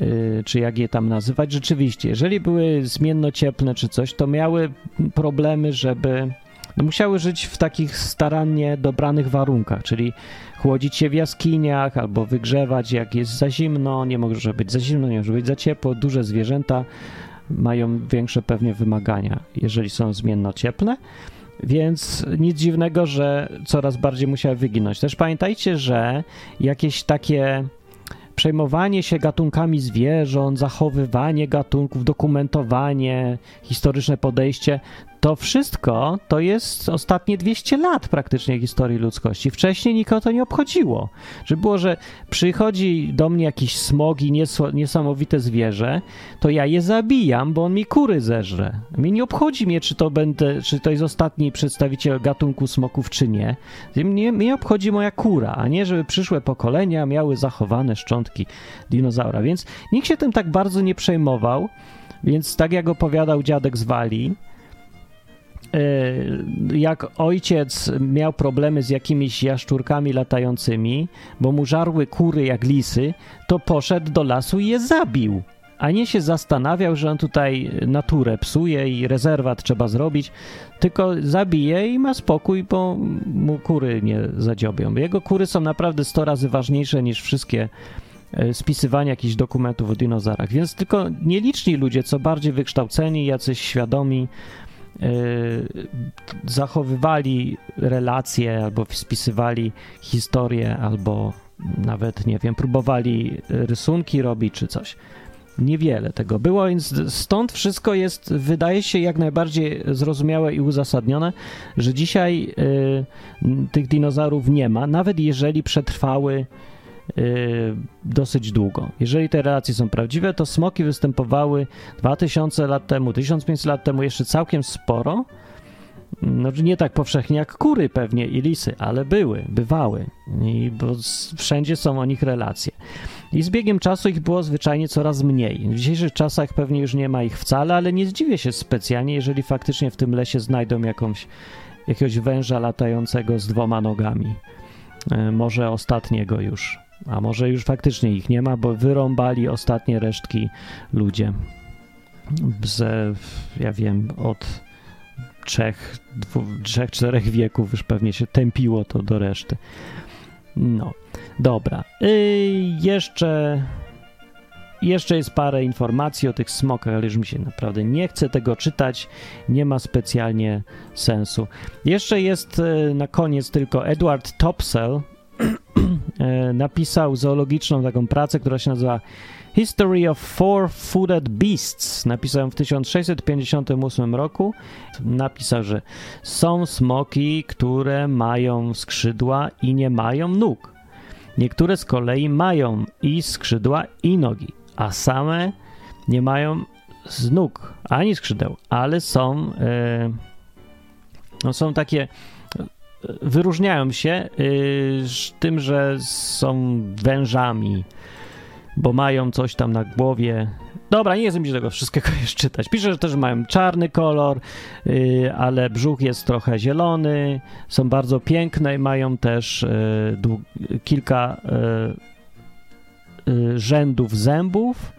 y, czy jak je tam nazywać. Rzeczywiście, jeżeli były zmiennocieplne czy coś, to miały problemy, żeby no musiały żyć w takich starannie dobranych warunkach, czyli chłodzić się w jaskiniach albo wygrzewać, jak jest za zimno, nie może być za zimno, nie może być za ciepło. Duże zwierzęta mają większe pewnie wymagania, jeżeli są zmiennocieplne. Więc nic dziwnego, że coraz bardziej musiały wyginąć. Też pamiętajcie, że jakieś takie przejmowanie się gatunkami zwierząt, zachowywanie gatunków, dokumentowanie, historyczne podejście, to wszystko to jest ostatnie 200 lat praktycznie historii ludzkości. Wcześniej nikogo to nie obchodziło. Że było, że przychodzi do mnie jakiś smog i niesamowite zwierzę, to ja je zabijam, bo on mi kury zeżre. Mnie nie obchodzi mnie, czy to będę, czy to jest ostatni przedstawiciel gatunku smoków, czy nie. Mnie, mnie obchodzi moja kura, a nie, żeby przyszłe pokolenia miały zachowane szczątki dinozaura. Więc nikt się tym tak bardzo nie przejmował. Więc tak jak opowiadał dziadek z Walii, jak ojciec miał problemy z jakimiś jaszczurkami latającymi, bo mu żarły kury jak lisy, to poszedł do lasu i je zabił. A nie się zastanawiał, że on tutaj naturę psuje i rezerwat trzeba zrobić, tylko zabije i ma spokój, bo mu kury nie zadziobią. Jego kury są naprawdę 100 razy ważniejsze niż wszystkie e, spisywania jakichś dokumentów o dinozaurach. Więc tylko nieliczni ludzie, co bardziej wykształceni, jacyś świadomi, Y, zachowywali relacje albo spisywali historię, albo nawet, nie wiem, próbowali rysunki robić czy coś. Niewiele tego było, więc stąd wszystko jest, wydaje się, jak najbardziej zrozumiałe i uzasadnione, że dzisiaj y, tych dinozaurów nie ma, nawet jeżeli przetrwały Y, dosyć długo. Jeżeli te relacje są prawdziwe, to smoki występowały 2000 lat temu, 1500 lat temu jeszcze całkiem sporo. No, nie tak powszechnie jak kury pewnie i lisy, ale były, bywały, I bo wszędzie są o nich relacje. I z biegiem czasu ich było zwyczajnie coraz mniej. W dzisiejszych czasach pewnie już nie ma ich wcale, ale nie zdziwię się specjalnie, jeżeli faktycznie w tym lesie znajdą jakąś, jakiegoś węża latającego z dwoma nogami. E, może ostatniego już. A może już faktycznie ich nie ma, bo wyrąbali ostatnie resztki ludzie. Ze, ja wiem, od trzech, dwóch, trzech, czterech wieków już pewnie się tępiło to do reszty. No, dobra. Yy, jeszcze, jeszcze jest parę informacji o tych smokach, ale już mi się naprawdę nie chce tego czytać. Nie ma specjalnie sensu. Jeszcze jest yy, na koniec tylko Edward Topsell, napisał zoologiczną taką pracę, która się nazywa History of Four-Footed Beasts. Napisał w 1658 roku. Napisał, że są smoki, które mają skrzydła i nie mają nóg. Niektóre z kolei mają i skrzydła, i nogi, a same nie mają z nóg ani skrzydeł, ale są, e, no są takie wyróżniają się y, tym, że są wężami, bo mają coś tam na głowie. Dobra, nie chcę mi tego wszystkiego jeszcze czytać. Pisze, że też mają czarny kolor, y, ale brzuch jest trochę zielony, są bardzo piękne i mają też y, kilka rzędów zębów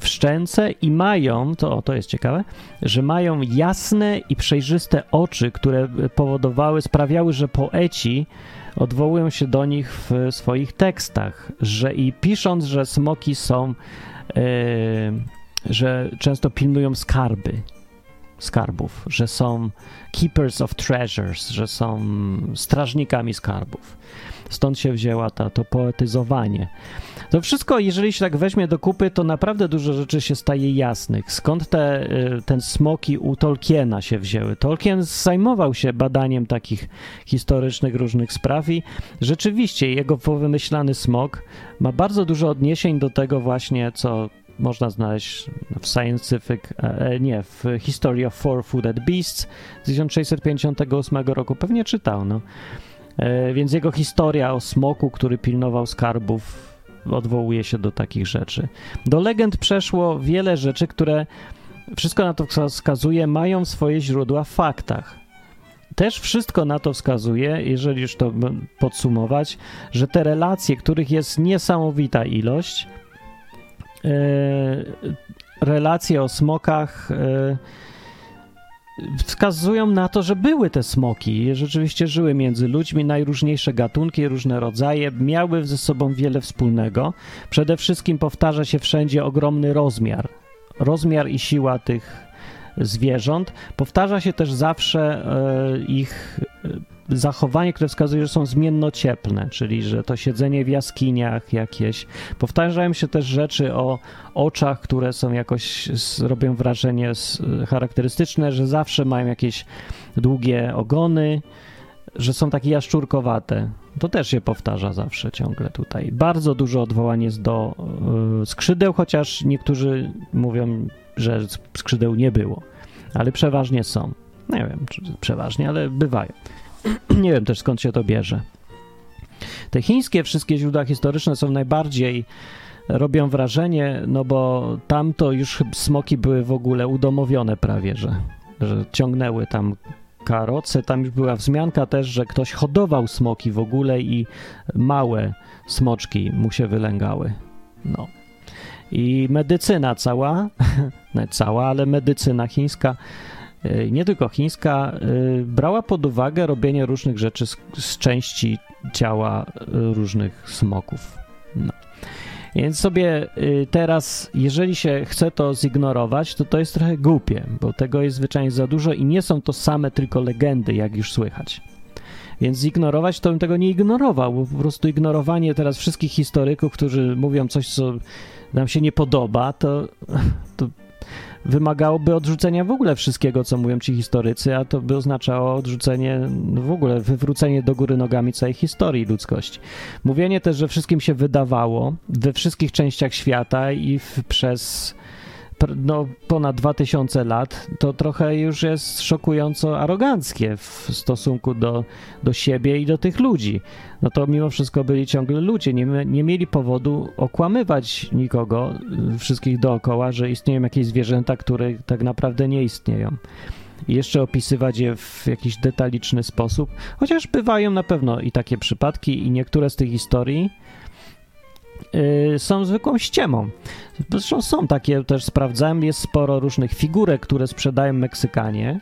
w szczęce i mają, to, to jest ciekawe, że mają jasne i przejrzyste oczy, które powodowały, sprawiały, że poeci odwołują się do nich w swoich tekstach, że i pisząc, że smoki są, yy, że często pilnują skarby, skarbów, że są keepers of treasures, że są strażnikami skarbów. Stąd się wzięła ta, to poetyzowanie. To wszystko, jeżeli się tak weźmie do kupy, to naprawdę dużo rzeczy się staje jasnych. Skąd te, y, ten smoki u Tolkiena się wzięły? Tolkien zajmował się badaniem takich historycznych różnych spraw i rzeczywiście jego wymyślany smok ma bardzo dużo odniesień do tego właśnie, co można znaleźć w Scientific, e, e, nie, w History of Four-Footed Beasts z 1658 roku. Pewnie czytał, no. E, więc jego historia o smoku, który pilnował skarbów odwołuje się do takich rzeczy. Do legend przeszło wiele rzeczy, które wszystko na to wskazuje, mają swoje źródła w faktach. Też wszystko na to wskazuje, jeżeli już to podsumować, że te relacje, których jest niesamowita ilość, e, relacje o smokach e, wskazują na to, że były te smoki, rzeczywiście żyły między ludźmi, najróżniejsze gatunki, różne rodzaje, miały ze sobą wiele wspólnego. Przede wszystkim powtarza się wszędzie ogromny rozmiar. Rozmiar i siła tych zwierząt. Powtarza się też zawsze e, ich e, zachowanie, które wskazuje, że są zmiennocieplne, czyli że to siedzenie w jaskiniach jakieś. Powtarzają się też rzeczy o oczach, które są jakoś, robią wrażenie charakterystyczne, że zawsze mają jakieś długie ogony, że są takie jaszczurkowate. To też się powtarza zawsze ciągle tutaj. Bardzo dużo odwołań jest do y, skrzydeł, chociaż niektórzy mówią, że skrzydeł nie było, ale przeważnie są. Nie wiem, czy przeważnie, ale bywają. nie wiem też skąd się to bierze. Te chińskie wszystkie źródła historyczne są najbardziej robią wrażenie, no bo tam to już smoki były w ogóle udomowione prawie, że, że ciągnęły tam karoce. Tam już była wzmianka też, że ktoś hodował smoki w ogóle i małe smoczki mu się wylęgały. No. I medycyna cała, nie cała, ale medycyna chińska nie tylko chińska, e, brała pod uwagę robienie różnych rzeczy z, z części ciała e, różnych smoków. No. Więc sobie teraz, jeżeli się chce to zignorować, to to jest trochę głupie, bo tego jest zwyczajnie za dużo i nie są to same tylko legendy, jak już słychać. Więc zignorować to bym tego nie ignorował, bo po prostu ignorowanie teraz wszystkich historyków, którzy mówią coś, co nam się nie podoba, to, to wymagałoby odrzucenia w ogóle wszystkiego, co mówią ci historycy, a to by oznaczało odrzucenie, no w ogóle wywrócenie do góry nogami całej historii ludzkości. Mówienie też, że wszystkim się wydawało we wszystkich częściach świata i w, przez no, ponad 2000 lat, to trochę już jest szokująco aroganckie w stosunku do, do siebie i do tych ludzi. No to mimo wszystko byli ciągle ludzie, nie, nie mieli powodu okłamywać nikogo, wszystkich dookoła, że istnieją jakieś zwierzęta, które tak naprawdę nie istnieją. I jeszcze opisywać je w jakiś detaliczny sposób, chociaż bywają na pewno i takie przypadki, i niektóre z tych historii Y, są zwykłą ściemą. Zresztą są takie, też sprawdzałem, jest sporo różnych figurek, które sprzedają Meksykanie,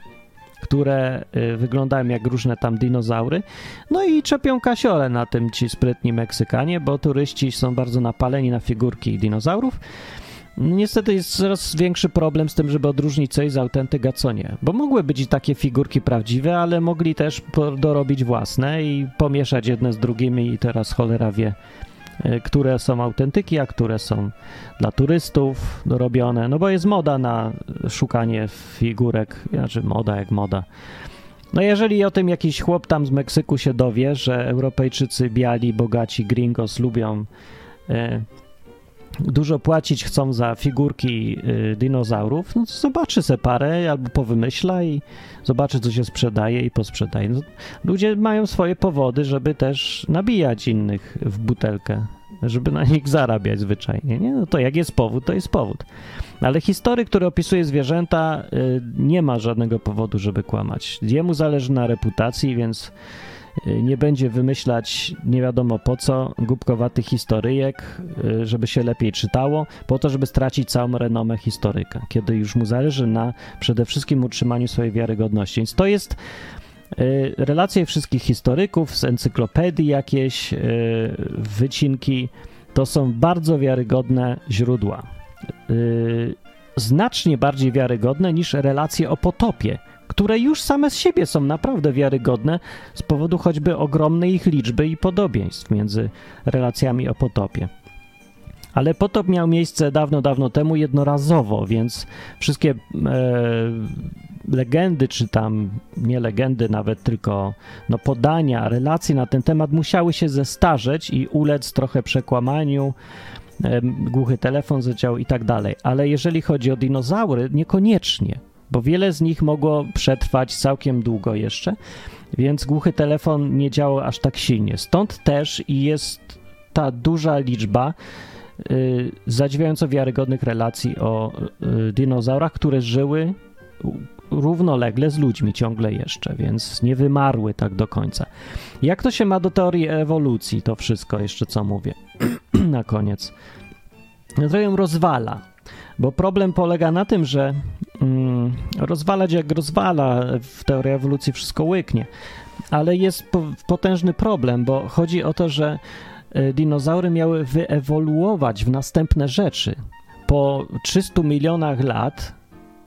które y, wyglądają jak różne tam dinozaury. No i czepią kasiole na tym ci sprytni Meksykanie, bo turyści są bardzo napaleni na figurki dinozaurów. Niestety jest coraz większy problem z tym, żeby odróżnić coś z autentyk, a co nie. Bo mogły być i takie figurki prawdziwe, ale mogli też dorobić własne i pomieszać jedne z drugimi i teraz cholera wie, które są autentyki, a które są dla turystów dorobione, no bo jest moda na szukanie figurek, znaczy moda jak moda. No jeżeli o tym jakiś chłop tam z Meksyku się dowie, że Europejczycy biali, bogaci, gringos lubią e, dużo płacić chcą za figurki y, dinozaurów, no to zobaczy se parę albo powymyśla i zobaczy, co się sprzedaje i posprzedaje. No, ludzie mają swoje powody, żeby też nabijać innych w butelkę, żeby na nich zarabiać zwyczajnie. Nie? No to jak jest powód, to jest powód. Ale historyk, który opisuje zwierzęta, y, nie ma żadnego powodu, żeby kłamać. Jemu zależy na reputacji, więc nie będzie wymyślać nie wiadomo po co głupkowatych historyjek, y, żeby się lepiej czytało, po to, żeby stracić całą renomę historyka, kiedy już mu zależy na przede wszystkim utrzymaniu swojej wiarygodności. Więc to jest y, relacje wszystkich historyków z encyklopedii jakieś, wycinki, to są bardzo wiarygodne źródła. Znacznie bardziej wiarygodne niż relacje o potopie, które już same z siebie są naprawdę wiarygodne z powodu choćby ogromnej ich liczby i podobieństw między relacjami o potopie. Ale potop miał miejsce dawno, dawno temu jednorazowo, więc wszystkie e, legendy, czy tam nie legendy nawet, tylko no, podania, relacje na ten temat musiały się zestarzeć i ulec trochę przekłamaniu, e, głuchy telefon zadziałał i tak dalej. Ale jeżeli chodzi o dinozaury, niekoniecznie bo wiele z nich mogło przetrwać całkiem długo jeszcze, więc głuchy telefon nie działał aż tak silnie. Stąd też i jest ta duża liczba y, zadziwiająco wiarygodnych relacji o y, dinozaurach, które żyły równolegle z ludźmi ciągle jeszcze, więc nie wymarły tak do końca. Jak to się ma do teorii ewolucji, to wszystko jeszcze co mówię na koniec? Ją rozwala, bo problem polega na tym, że mm, rozwalać jak rozwala, w teorii ewolucji wszystko łyknie, ale jest po, potężny problem, bo chodzi o to, że y, dinozaury miały wyewoluować w następne rzeczy. Po 300 milionach lat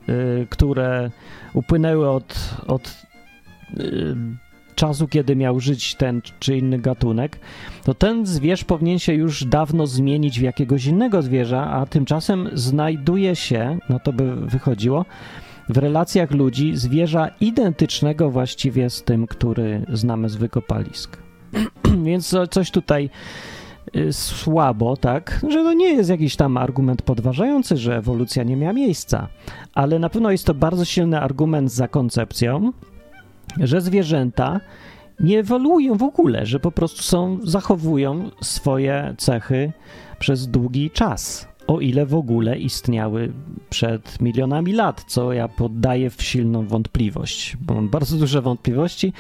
Y, które upłynęły od, od y, czasu, kiedy miał żyć ten czy inny gatunek, to ten zwierz powinien się już dawno zmienić w jakiegoś innego zwierza, a tymczasem znajduje się, no to by wychodziło, w relacjach ludzi zwierza identycznego właściwie z tym, który znamy z wykopalisk. Więc coś tutaj Y, słabo, tak, że to nie jest jakiś tam argument podważający, że ewolucja nie miała miejsca, ale na pewno jest to bardzo silny argument za koncepcją, że zwierzęta nie ewoluują w ogóle, że po prostu są, zachowują swoje cechy przez długi czas, o ile w ogóle istniały przed milionami lat, co ja poddaję w silną wątpliwość, bo mam bardzo duże wątpliwości.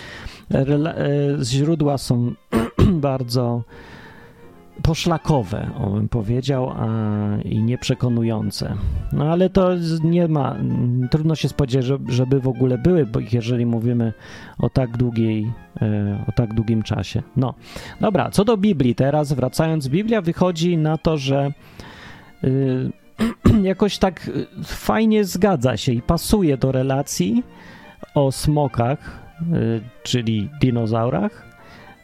E, źródła są bardzo poszlakowe, o bym powiedział, a, i nieprzekonujące. No ale to nie ma, trudno się spodziewać, żeby w ogóle były, bo jeżeli mówimy o tak długiej, e, o tak długim czasie. No, dobra, co do Biblii teraz, wracając, Biblia wychodzi na to, że y, jakoś tak fajnie zgadza się i pasuje do relacji o smokach, y, czyli dinozaurach,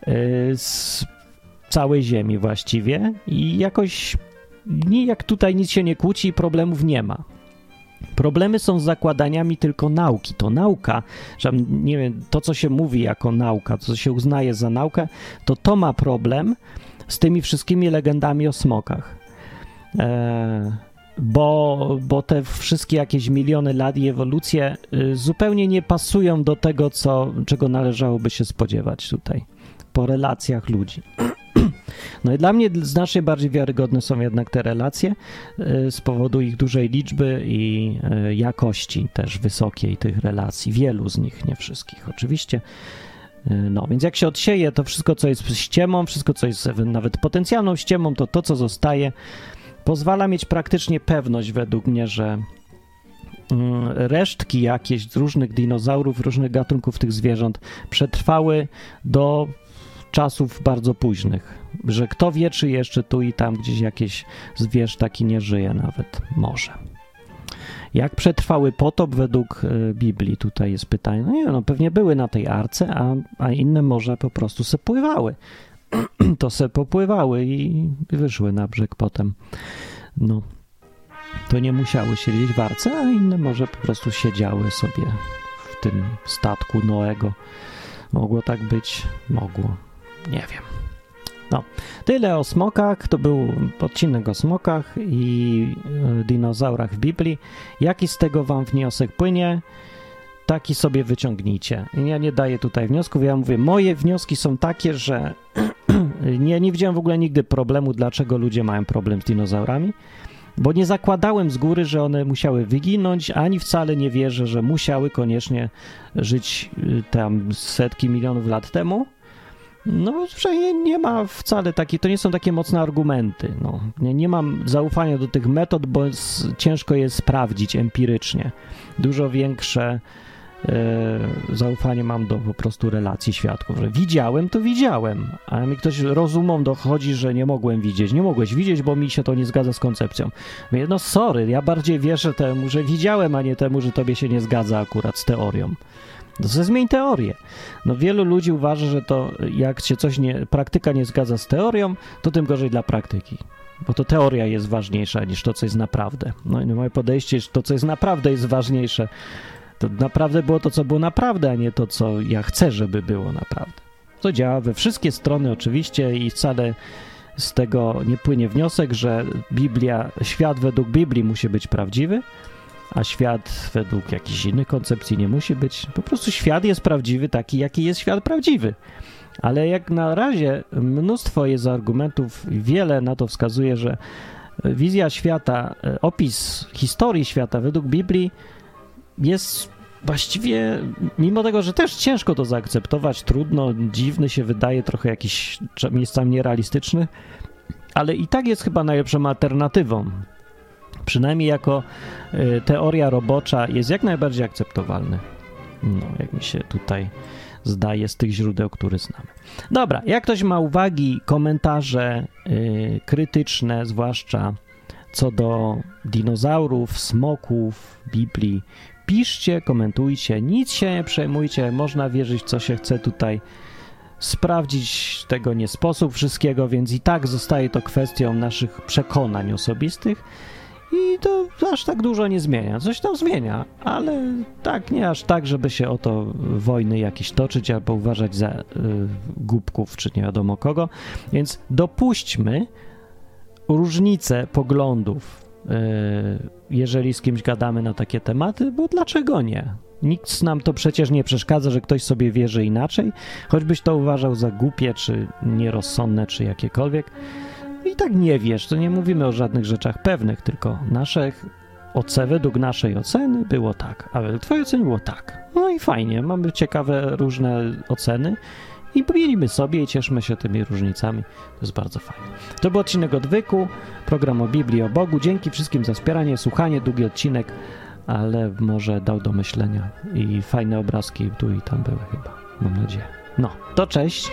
y, z całej Ziemi właściwie i jakoś jak tutaj nic się nie kłóci, problemów nie ma. Problemy są z zakładaniami tylko nauki. To nauka, że nie wiem, to co się mówi jako nauka, to co się uznaje za naukę, to to ma problem z tymi wszystkimi legendami o smokach. Eee, bo, bo te wszystkie jakieś miliony lat i ewolucje y, zupełnie nie pasują do tego, co, czego należałoby się spodziewać tutaj po relacjach ludzi. No i dla mnie znacznie bardziej wiarygodne są jednak te relacje y, z powodu ich dużej liczby i y, jakości też wysokiej tych relacji. Wielu z nich, nie wszystkich oczywiście. Y, no, więc jak się odsieje to wszystko, co jest ściemą, wszystko, co jest nawet potencjalną ściemą, to to, co zostaje, pozwala mieć praktycznie pewność według mnie, że mm, resztki jakieś różnych dinozaurów, różnych gatunków tych zwierząt przetrwały do czasów bardzo późnych, że kto wie, czy jeszcze tu i tam gdzieś jakieś zwierz taki nie żyje nawet, może. Jak przetrwały potop według e, Biblii? Tutaj jest pytanie. No nie no pewnie były na tej arce, a, a inne może po prostu se pływały. to se popływały i wyszły na brzeg potem. No, to nie musiały siedzieć w arce, a inne może po prostu siedziały sobie w tym statku Noego. Mogło tak być? Mogło. Nie wiem. No, tyle o smokach. To był odcinek o smokach i e, dinozaurach w Biblii. Jaki z tego wam wniosek płynie? Taki sobie wyciągnijcie. Ja nie daję tutaj wniosków. Ja mówię, moje wnioski są takie, że nie, nie widziałem w ogóle nigdy problemu, dlaczego ludzie mają problem z dinozaurami. Bo nie zakładałem z góry, że one musiały wyginąć, ani wcale nie wierzę, że musiały koniecznie żyć y, tam setki milionów lat temu no, że nie ma wcale takiej, to nie są takie mocne argumenty. No. Nie, nie mam zaufania do tych metod, bo ciężko je sprawdzić empirycznie. Dużo większe e, zaufanie mam do po prostu relacji świadków, że widziałem, to widziałem, a mi ktoś rozumą dochodzi, że nie mogłem widzieć. Nie mogłeś widzieć, bo mi się to nie zgadza z koncepcją. Mówię, no sorry, ja bardziej wierzę temu, że widziałem, a nie temu, że tobie się nie zgadza akurat z teorią. No to zmień teorię. No wielu ludzi uważa, że to jak się coś nie, praktyka nie zgadza z teorią, to tym gorzej dla praktyki. Bo to teoria jest ważniejsza niż to, co jest naprawdę. No i moje podejście, że to, co jest naprawdę, jest ważniejsze. To naprawdę było to, co było naprawdę, a nie to, co ja chcę, żeby było naprawdę. To działa we wszystkie strony oczywiście i wcale z tego nie płynie wniosek, że Biblia, świat według Biblii musi być prawdziwy, a świat według jakichś innych koncepcji nie musi być. Po prostu świat jest prawdziwy taki, jaki jest świat prawdziwy. Ale jak na razie mnóstwo jest argumentów, wiele na to wskazuje, że wizja świata, e, opis historii świata według Biblii jest właściwie, mimo tego, że też ciężko to zaakceptować, trudno, dziwny się wydaje, trochę jakiś miejscami nierealistyczny, ale i tak jest chyba najlepszą alternatywą. Przynajmniej jako y, teoria robocza jest jak najbardziej akceptowalny. No, jak mi się tutaj zdaje z tych źródeł, które znamy. Dobra, jak ktoś ma uwagi, komentarze y, krytyczne, zwłaszcza co do dinozaurów, smoków, Biblii, piszcie, komentujcie, nic się nie przejmujcie, można wierzyć, co się chce tutaj sprawdzić tego nie sposób wszystkiego, więc i tak zostaje to kwestią naszych przekonań osobistych i to aż tak dużo nie zmienia. Coś tam zmienia, ale tak nie aż tak, żeby się o to wojny jakieś toczyć albo uważać za y, głupków czy nie wiadomo kogo. Więc dopuśćmy różnice poglądów, y, jeżeli z kimś gadamy na takie tematy, bo dlaczego nie? Nikt nam to przecież nie przeszkadza, że ktoś sobie wierzy inaczej, choćbyś to uważał za głupie, czy nierozsądne, czy jakiekolwiek. I tak nie wiesz, to nie mówimy o żadnych rzeczach pewnych, tylko naszych oce, według naszej oceny było tak, a według twojej oceny było tak. No i fajnie, mamy ciekawe różne oceny i pomielimy sobie i cieszmy się tymi różnicami. To jest bardzo fajne. To był odcinek odwyku, program o Biblii, o Bogu. Dzięki wszystkim za wspieranie, słuchanie, długi odcinek ale może dał do myślenia i fajne obrazki tu i tam były chyba, mam nadzieję. No, to cześć.